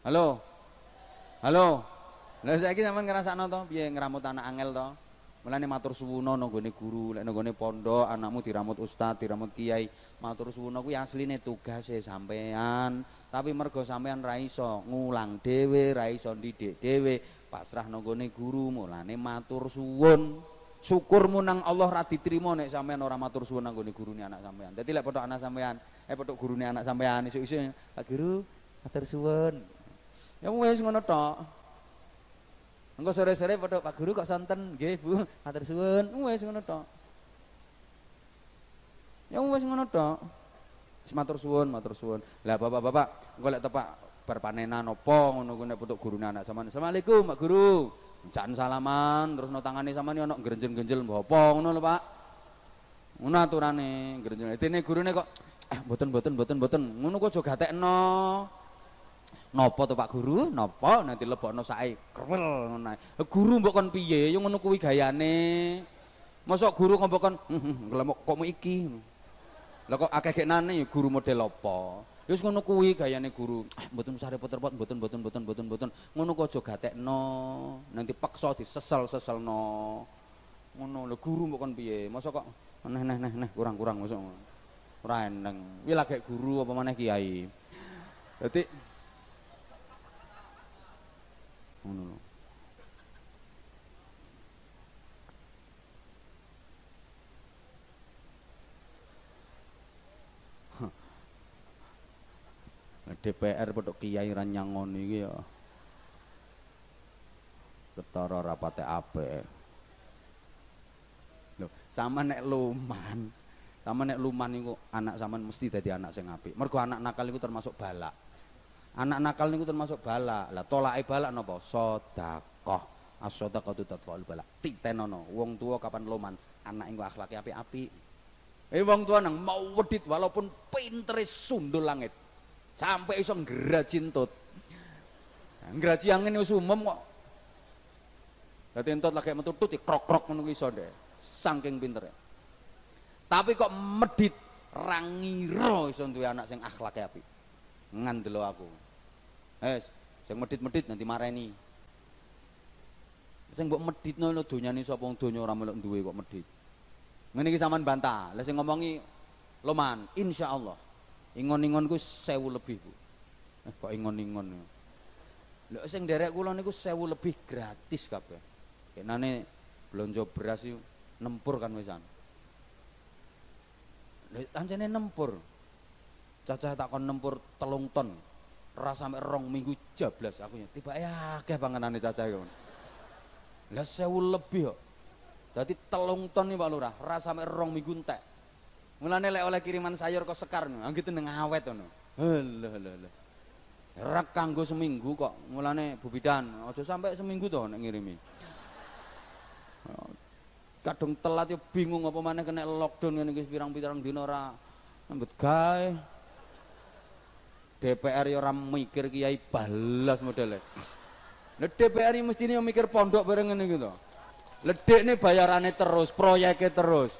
Halo. Halo. Lah saiki sampean ngrasakno to piye ngramut anak angel to? Mulane matur suwuna nanggone guru, lek nanggone pondok anakmu diramut ustaz, diramut kiai. Matur suwuna kuwi asline tugase sampean, tapi mergo sampean ra iso ngulang dhewe, ra iso ndidik dhewe, pasrah nanggone guru, mulane matur suwun syukurmu nang Allah ra diterima nek sampean ora matur suwun nang gurune anak sampean. Dadi lek potok anak sampean, eh potok gurune anak sampean isu-isu Pak Guru matur suwun. Ya wis ngono tok. Engko sore-sore potok Pak Guru kok sonten nggih Bu, matur suwun. Wis ngono tok. Ya wis ngono tok. Wis matur suwun, matur suwun. Lah bapak-bapak, engko lek tepak berpanenan apa ngono ku nek potok gurune anak sampean. Assalamualaikum Pak Guru. Jan salaman terus no tangane nih ono gerenjel-gerenjel apa ngono lho Pak. Ngono aturane gerenjel. Dene gurune kok eh mboten mboten mboten mboten. Ngono kok aja gatekno. Napa to Pak Guru? Napa nanti lebokno sae krewel ngono ae. Guru mbok piye? Yo ngono kuwi gayane. Mosok guru kok mbok kon kok mu iki. Lah kok akeh geknane ya guru model apa? Wis ngono kuwi gayane guru. Ah, mboten usah repot-repot, mboten mboten mboten mboten mboten. Ngono kok aja gatekno. Nanti paksa disesel-seselno. Ngono lho guru mbok kon piye? Mosok kok neh neh neh neh kurang-kurang mosok. Ora eneng. Kuwi lagi guru apa maneh kiai. Dadi ngono DPR pedok kiai ra nyangoni iki ya ketara rapate apik lho sama nek luman sama nek luman niku anak sampean mesti dadi anak sing apik mergo anak nakal iku termasuk balak Anak nakal niku termasuk bala. Lah tolake bala napa? Sedekah. As-sadaqatu tadfa'ul bala. Titenono wong tua kapan loman, anak engko akhlake apik-apik. Eh wong tua nang mau wedit walaupun pintere sundul langit. Sampai iso ngraji entut. Ngraji angin wis umum kok. Dadi entut lagi metu tut krok-krok ngono iso deh. Saking. Tapi kok medit rangira iso duwe anak sing akhlake apik. Ngandelo aku. Eh, sing medit-medit nanti mareni. Sing mbok meditno lho donyane sapa wong donya ora melok duwe kok medit. Ngene iki sampean bantah. Lah sing ngomongi Loman, insyaallah. Ingon-ingon ku 1000 lebih, Bu. Eh kok ingon-ingon. Lho sing derek kula niku 1000 lebih gratis kabeh. Kenane belanja beras yuk nempur kan wisan. Lha ancene nempur. Cacah tak kon nempur telung ton rasa sampai rong minggu jablas aku ya tiba ya akeh panganane cacah iku lah sewu lebih kok dadi telung ton nih Pak Lurah rasa sampai rong minggu entek mulane lek oleh kiriman sayur kok sekar nih gitu neng awet ngono halah halah rak kanggo seminggu kok mulane Bu Bidan aja sampai seminggu tuh nek ngirimi kadung telat ya bingung apa mana kena lockdown ngene iki pirang-pirang dina ora ambet gawe DPR ya orang mikir kiai balas modelnya. Nah, DPR mesti mikir pondok bareng ini gitu. Ledek nih bayarannya terus, proyeknya terus.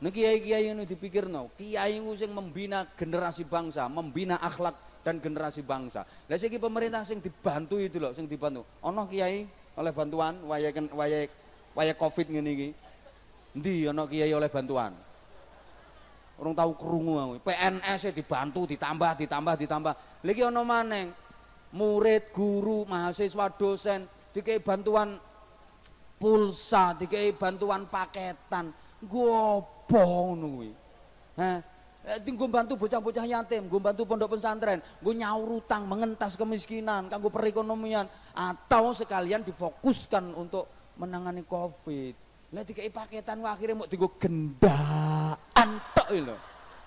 Nah kiai-kiai ini dipikir no, kiai yang membina generasi bangsa, membina akhlak dan generasi bangsa. Lah siki pemerintah sing dibantu itu loh, sing dibantu. Ono kiai oleh bantuan waya waya waya Covid ngene iki. Endi ono kiai oleh bantuan? Orang tahu kerungu aku. PNS e dibantu, ditambah, ditambah, ditambah. Lagi ono maneng. Murid, guru, mahasiswa, dosen dikai bantuan pulsa, dikai bantuan paketan. Gopo ngono. Hah? Eh, tinggu bantu bocah-bocah yatim, gue bantu pondok pesantren, gue nyaur utang, mengentas kemiskinan, kanggo perekonomian, atau sekalian difokuskan untuk menangani covid. Lah dikai paketan akhirnya mau tinggu gendaan kuwi lho.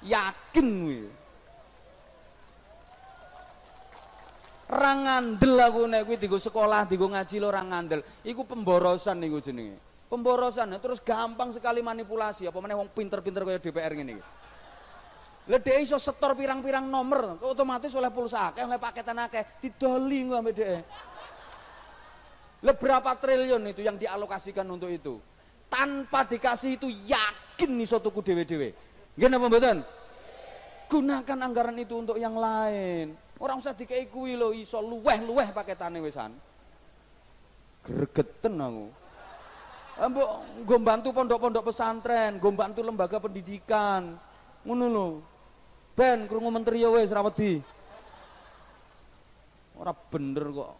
Yakin kuwi. Ra ngandel aku nek kuwi sekolah, dienggo ngaji lho ora ngandel. Iku pemborosan niku jenenge. Pemborosan terus gampang sekali manipulasi apa meneh wong pinter-pinter kaya DPR. Lah dhek iso setor pirang-pirang nomor, otomatis oleh pulsa akeh, oleh paketan akeh, didoli engko ambek dhek. Berapa triliun itu yang dialokasikan untuk itu? Tanpa dikasih itu yakin iso tuku dewe-dewe. Nggih napa? Gunakan anggaran itu untuk yang lain. Orang usah dikei kuwi lho iso luweh-luweh paketane wisan. Gregeten aku. Mbok nggo bantu pondok-pondok pesantren, nggo bantu lembaga pendidikan. Ngono lho. Ben krungu menteri ya wis ra wedi. Ora bener kok.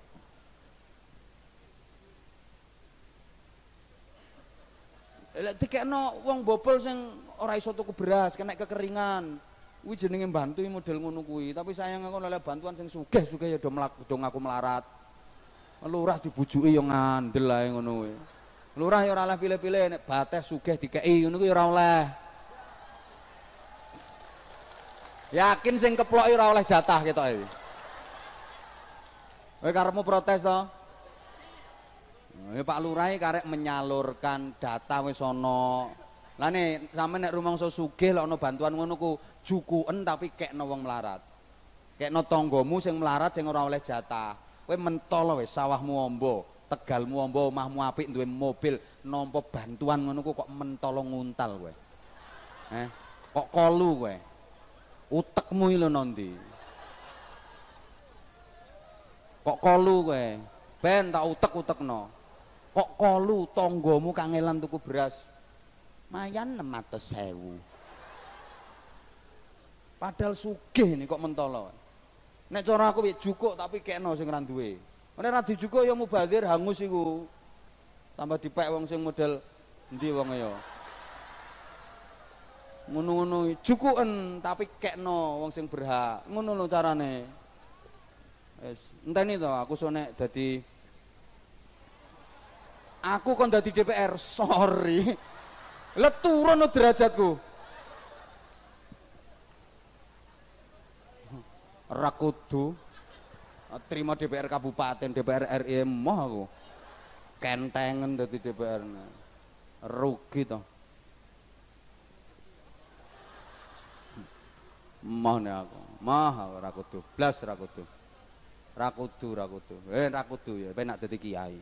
Lek dikekno wong bobol sing ora iso tuku beras, kena kekeringan. Kuwi jenenge bantu model ngono kuwi, tapi sayang aku oleh bantuan sing sugih-sugih ya do mlak do ngaku melarat. Lurah dibujuki ya ngandel ae ngono kuwi. Lurah ya ora oleh pilih-pilih nek bates sugih dikeki ngono kuwi ora oleh. Yakin sing keplok ora oleh jatah ketoke. Kowe karepmu protes to? Ya Pak Lurah karek menyalurkan data wis ana. Lah nek sampe nek rumangsa sugih lek ana bantuan ngono ku jukuen tapi kekno wong melarat. Kekno tanggamu sing melarat sing ora oleh jatah. Kowe mentol wis sawahmu ombo, tegalmu ombo, omahmu apik duwe mobil, nampa bantuan ngono kok mentolo nguntal kowe. Eh, kok kolu kowe. Utekmu iki lho nondi. Kok kolu kowe? Ben tak utek-utekno. Kok kolu tanggamu kangelan tuku beras. Mayan 600.000. Padahal sugih nih kok mentolo. Nek cara aku jukuk tapi kekno sing ra duwe. Nek ra dijukuk ya mubazir hangus iku. Tambah dipek wong sing model endi wong ya. Ngono-ngono jukuken tapi kekno wong sing berhak. Ngono lho carane. Wis enteni to aku sonek dadi Aku kon dadi DPR, sorry. Lah turun derajatku. Rakudu terima DPR kabupaten DPR RI moh aku. Kentengan dari DPR rugi toh. Moh nih aku. Moh aku rakudu blas rakudu rakudu rakudu eh rakudu ya penak jadi kiai.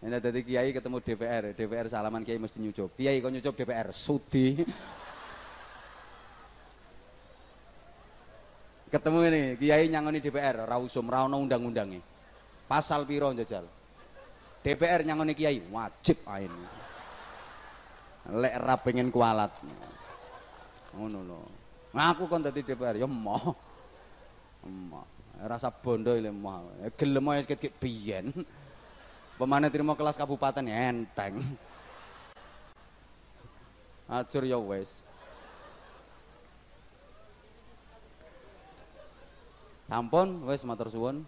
Ini jadi kiai ketemu DPR DPR salaman kiai mesti nyucup. Kiai kau nyucup DPR sudi ketemu ini kiai nyangoni DPR rausum rauno undang-undangnya pasal piro jajal? DPR nyangoni kiai wajib ain. Lek ra pengen kualat ngono lho. Ngaku kon dadi DPR ya emoh emoh rasa bondo ile emoh gelem ae sikit biyen. Pemane terima kelas kabupaten enteng. Acur ya wes Sampun wis matur suwun.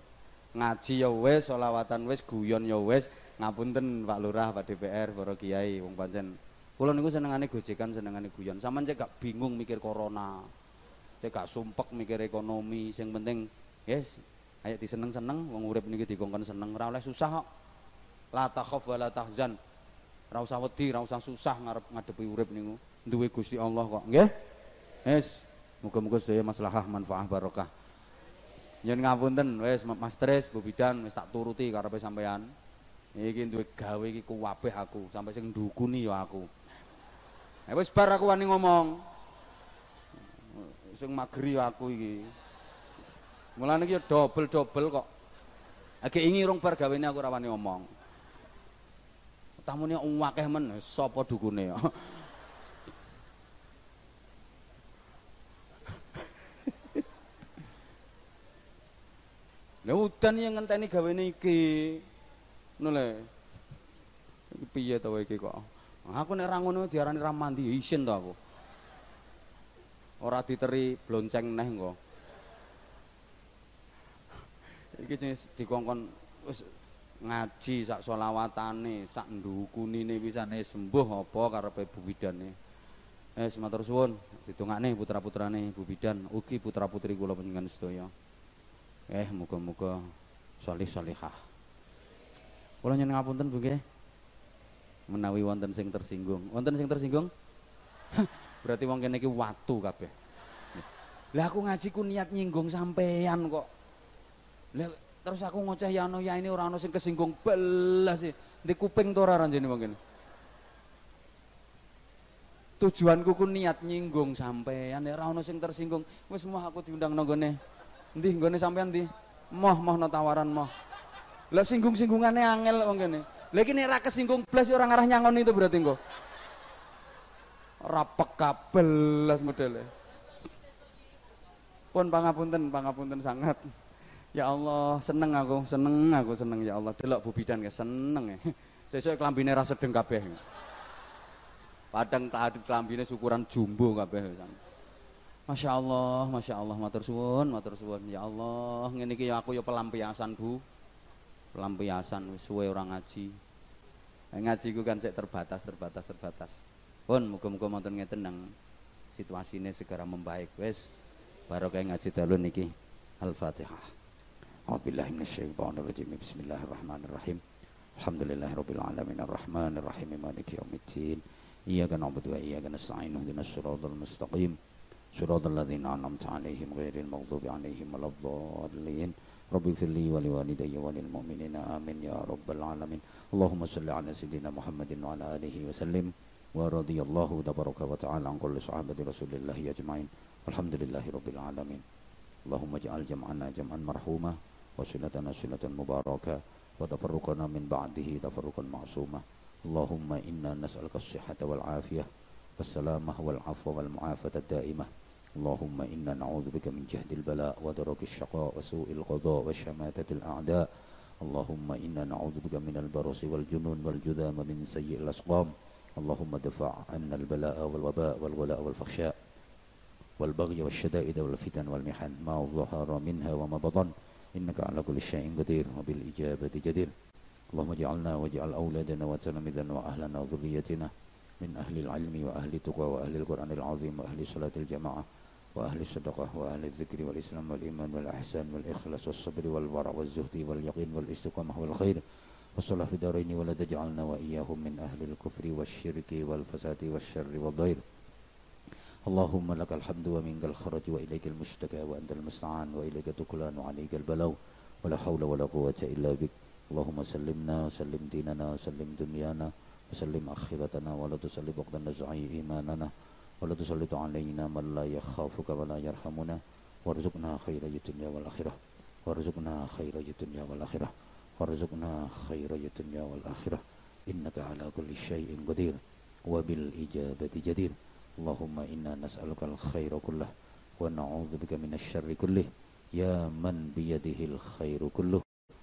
Ngaji ya wis, selawatan wis, guyon ya wis. Ngapunten Pak Lurah, Pak DPR, para kiai wong pancen kula niku senengane gojekan, senengane guyon. Sampeyan cek gak bingung mikir corona. Cek gak sumpek mikir ekonomi, sing penting yes, ayo diseneng-seneng wong urip niki dikongkon seneng, ora oleh susah kok. La takhaf wa la tahzan. Ora usah wedi, ora usah susah ngarep ngadepi urip niku. Duwe Gusti Allah kok, nggih? Yes. Muga-muga sedaya maslahah manfaah barokah. Yen ngapunten wis Mas Tris, Bu Bidan wis tak turuti karepe sampean. Iki duwe gawe iki kuwabeh aku, sampai sing ndukuni ya aku. Eh wis bar aku wani ngomong. Sing mageri aku iki. Mulane iki ya dobel-dobel kok. Age ingi rong bar gawene aku ora wani ngomong. Tamune akeh men sapa dukune ya. Lah udan yang ngenteni gawene iki. Ngono piye to iki kok? Aku nek ra ngono diarani ra mandi isin to aku. Ora diteri blonceng neh engko. Iki sing dikongkon wis ngaji sak selawatane, sak ndukunine wisane sembuh apa karepe Bu Bidane. Eh matur suwun, ditungakne putra-putrane Bu Bidan, ugi putra-putri kula panjenengan sedaya. Eh muga-muga salih salihah. Kula nyen ngapunten Bu nggih. Menawi wonten sing tersinggung. Wonten sing tersinggung? Berarti wong kene iki watu kabeh. Lah aku ngaji ku niat nyinggung sampean kok. Lah terus aku ngoceh ya ono ya ini ora ono sing kesinggung belas sih. Di kuping to ora ranjene wong. Tujuanku ku niat nyinggung sampean ora ono sing tersinggung. Wis semua aku diundang nang Ndi nggone sampean ndi? Moh moh no tawaran moh. Lah singgung-singgungannya angel wong kene. Lah iki nek ra kesinggung blas ya ora ngarah nyangon itu berarti engko. Ora peka belas modele. Pun pangapunten, pangapunten sangat. Ya Allah, seneng aku, seneng aku, seneng ya Allah. Delok Bu Bidan ya seneng ya. Sesuk klambine ra sedeng kabeh. Padang klambine ukuran jumbo kabeh. Masya Allah, Masya Allah, matur suwun, matur suwun. Ya Allah, ngene iki ya aku ya pelampiasan, Bu. Pelampiasan suwe orang ngaji. Ngaji ku kan sik terbatas, terbatas, terbatas. Pun muga-muga wonten ngeten nang situasine segera membaik. Wis barokah ngaji dalu niki. Al-Fatihah. A'udzubillahi minasyaitonir rajim. Bismillahirrahmanirrahim. Alhamdulillahirabbil alamin arrahmanir rahim maliki yaumiddin. Iyyaka na'budu wa iyyaka nasta'in ihdinas siratal mustaqim. صراط الذين أنعمت عليهم غير المغضوب عليهم ولا الضالين رب اغفر لي ولوالدي وللمؤمنين آمين يا رب العالمين اللهم صل على سيدنا محمد وعلى آله وسلم ورضي الله تبارك وتعالى عن كل صحابة رسول الله أجمعين الحمد لله رب العالمين اللهم اجعل جمعنا جمعا مرحوما وصلتنا صلة مباركة وتفرقنا من بعده تفرقا معصوما اللهم إنا نسألك الصحة والعافية والسلامة والعفو والمعافاة الدائمة اللهم إنا نعوذ بك من جهد البلاء ودرك الشقاء وسوء القضاء وشماتة الأعداء. اللهم إنا نعوذ بك من البرص والجنون والجذام من سيء الأسقام. اللهم دفع عنا البلاء والوباء والغلاء والفحشاء والبغي والشدائد والفتن والمحن. ما ظهر منها وما بطن. إنك على كل شيء قدير وبالإجابة جدير. اللهم اجعلنا واجعل أولادنا وتلامذنا وأهلنا وذريتنا من أهل العلم وأهل التقى وأهل القرآن العظيم وأهل صلاة الجماعة. وأهل الصدقة وأهل الذكر والإسلام والإيمان والإحسان والإخلاص والصبر والورع والزهد واليقين والاستقامة والخير والصلاة في دارين ولا تجعلنا وإياهم من أهل الكفر والشرك والفساد والشر والضير. اللهم لك الحمد ومنك الخرج وإليك المشتكى وأنت المستعان وإليك تكلان وعليك البلاو ولا حول ولا قوة إلا بك. اللهم سلمنا وسلم ديننا وسلم دنيانا وسلم آخرتنا ولا تسلط وقت النزع إيماننا. ولا تسلط علينا من لا يخافك ولا يرحمنا وارزقنا خير الدنيا والآخرة وارزقنا خير الدنيا والآخرة وارزقنا خير الدنيا والآخرة إنك على كل شيء قدير وبالإجابة جدير اللهم إنا نسألك الخير كله ونعوذ بك من الشر كله يا من بيده الخير كله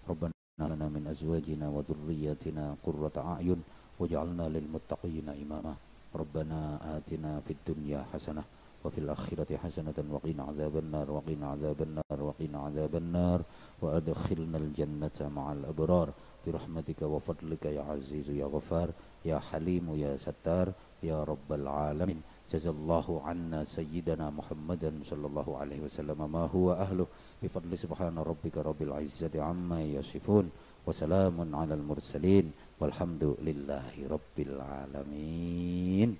ربنا لنا من أزواجنا وذرياتنا قرة أعين واجعلنا للمتقين إماما ربنا آتنا في الدنيا حسنة وفي الآخرة حسنة وقنا عذاب النار وقنا عذاب النار وقنا عذاب النار. وأدخلنا الجنة مع الأبرار برحمتك وفضلك يا عزيز يا غفار يا حليم يا ستار يا رب العالمين. جزا الله عنا سيدنا محمدا صلى الله عليه وسلم ما هو أهله. بفضل سبحان ربك رب العزة عما يصفون وسلام على المرسلين. walhamdulillahi rabbil alamin.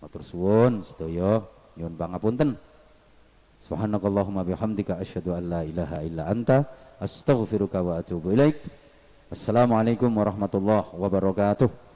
Matur suwun sedaya nyuwun pangapunten. Subhanakallahumma bihamdika asyhadu an la ilaha illa anta astaghfiruka wa atubu ilaik. Assalamualaikum warahmatullahi wabarakatuh.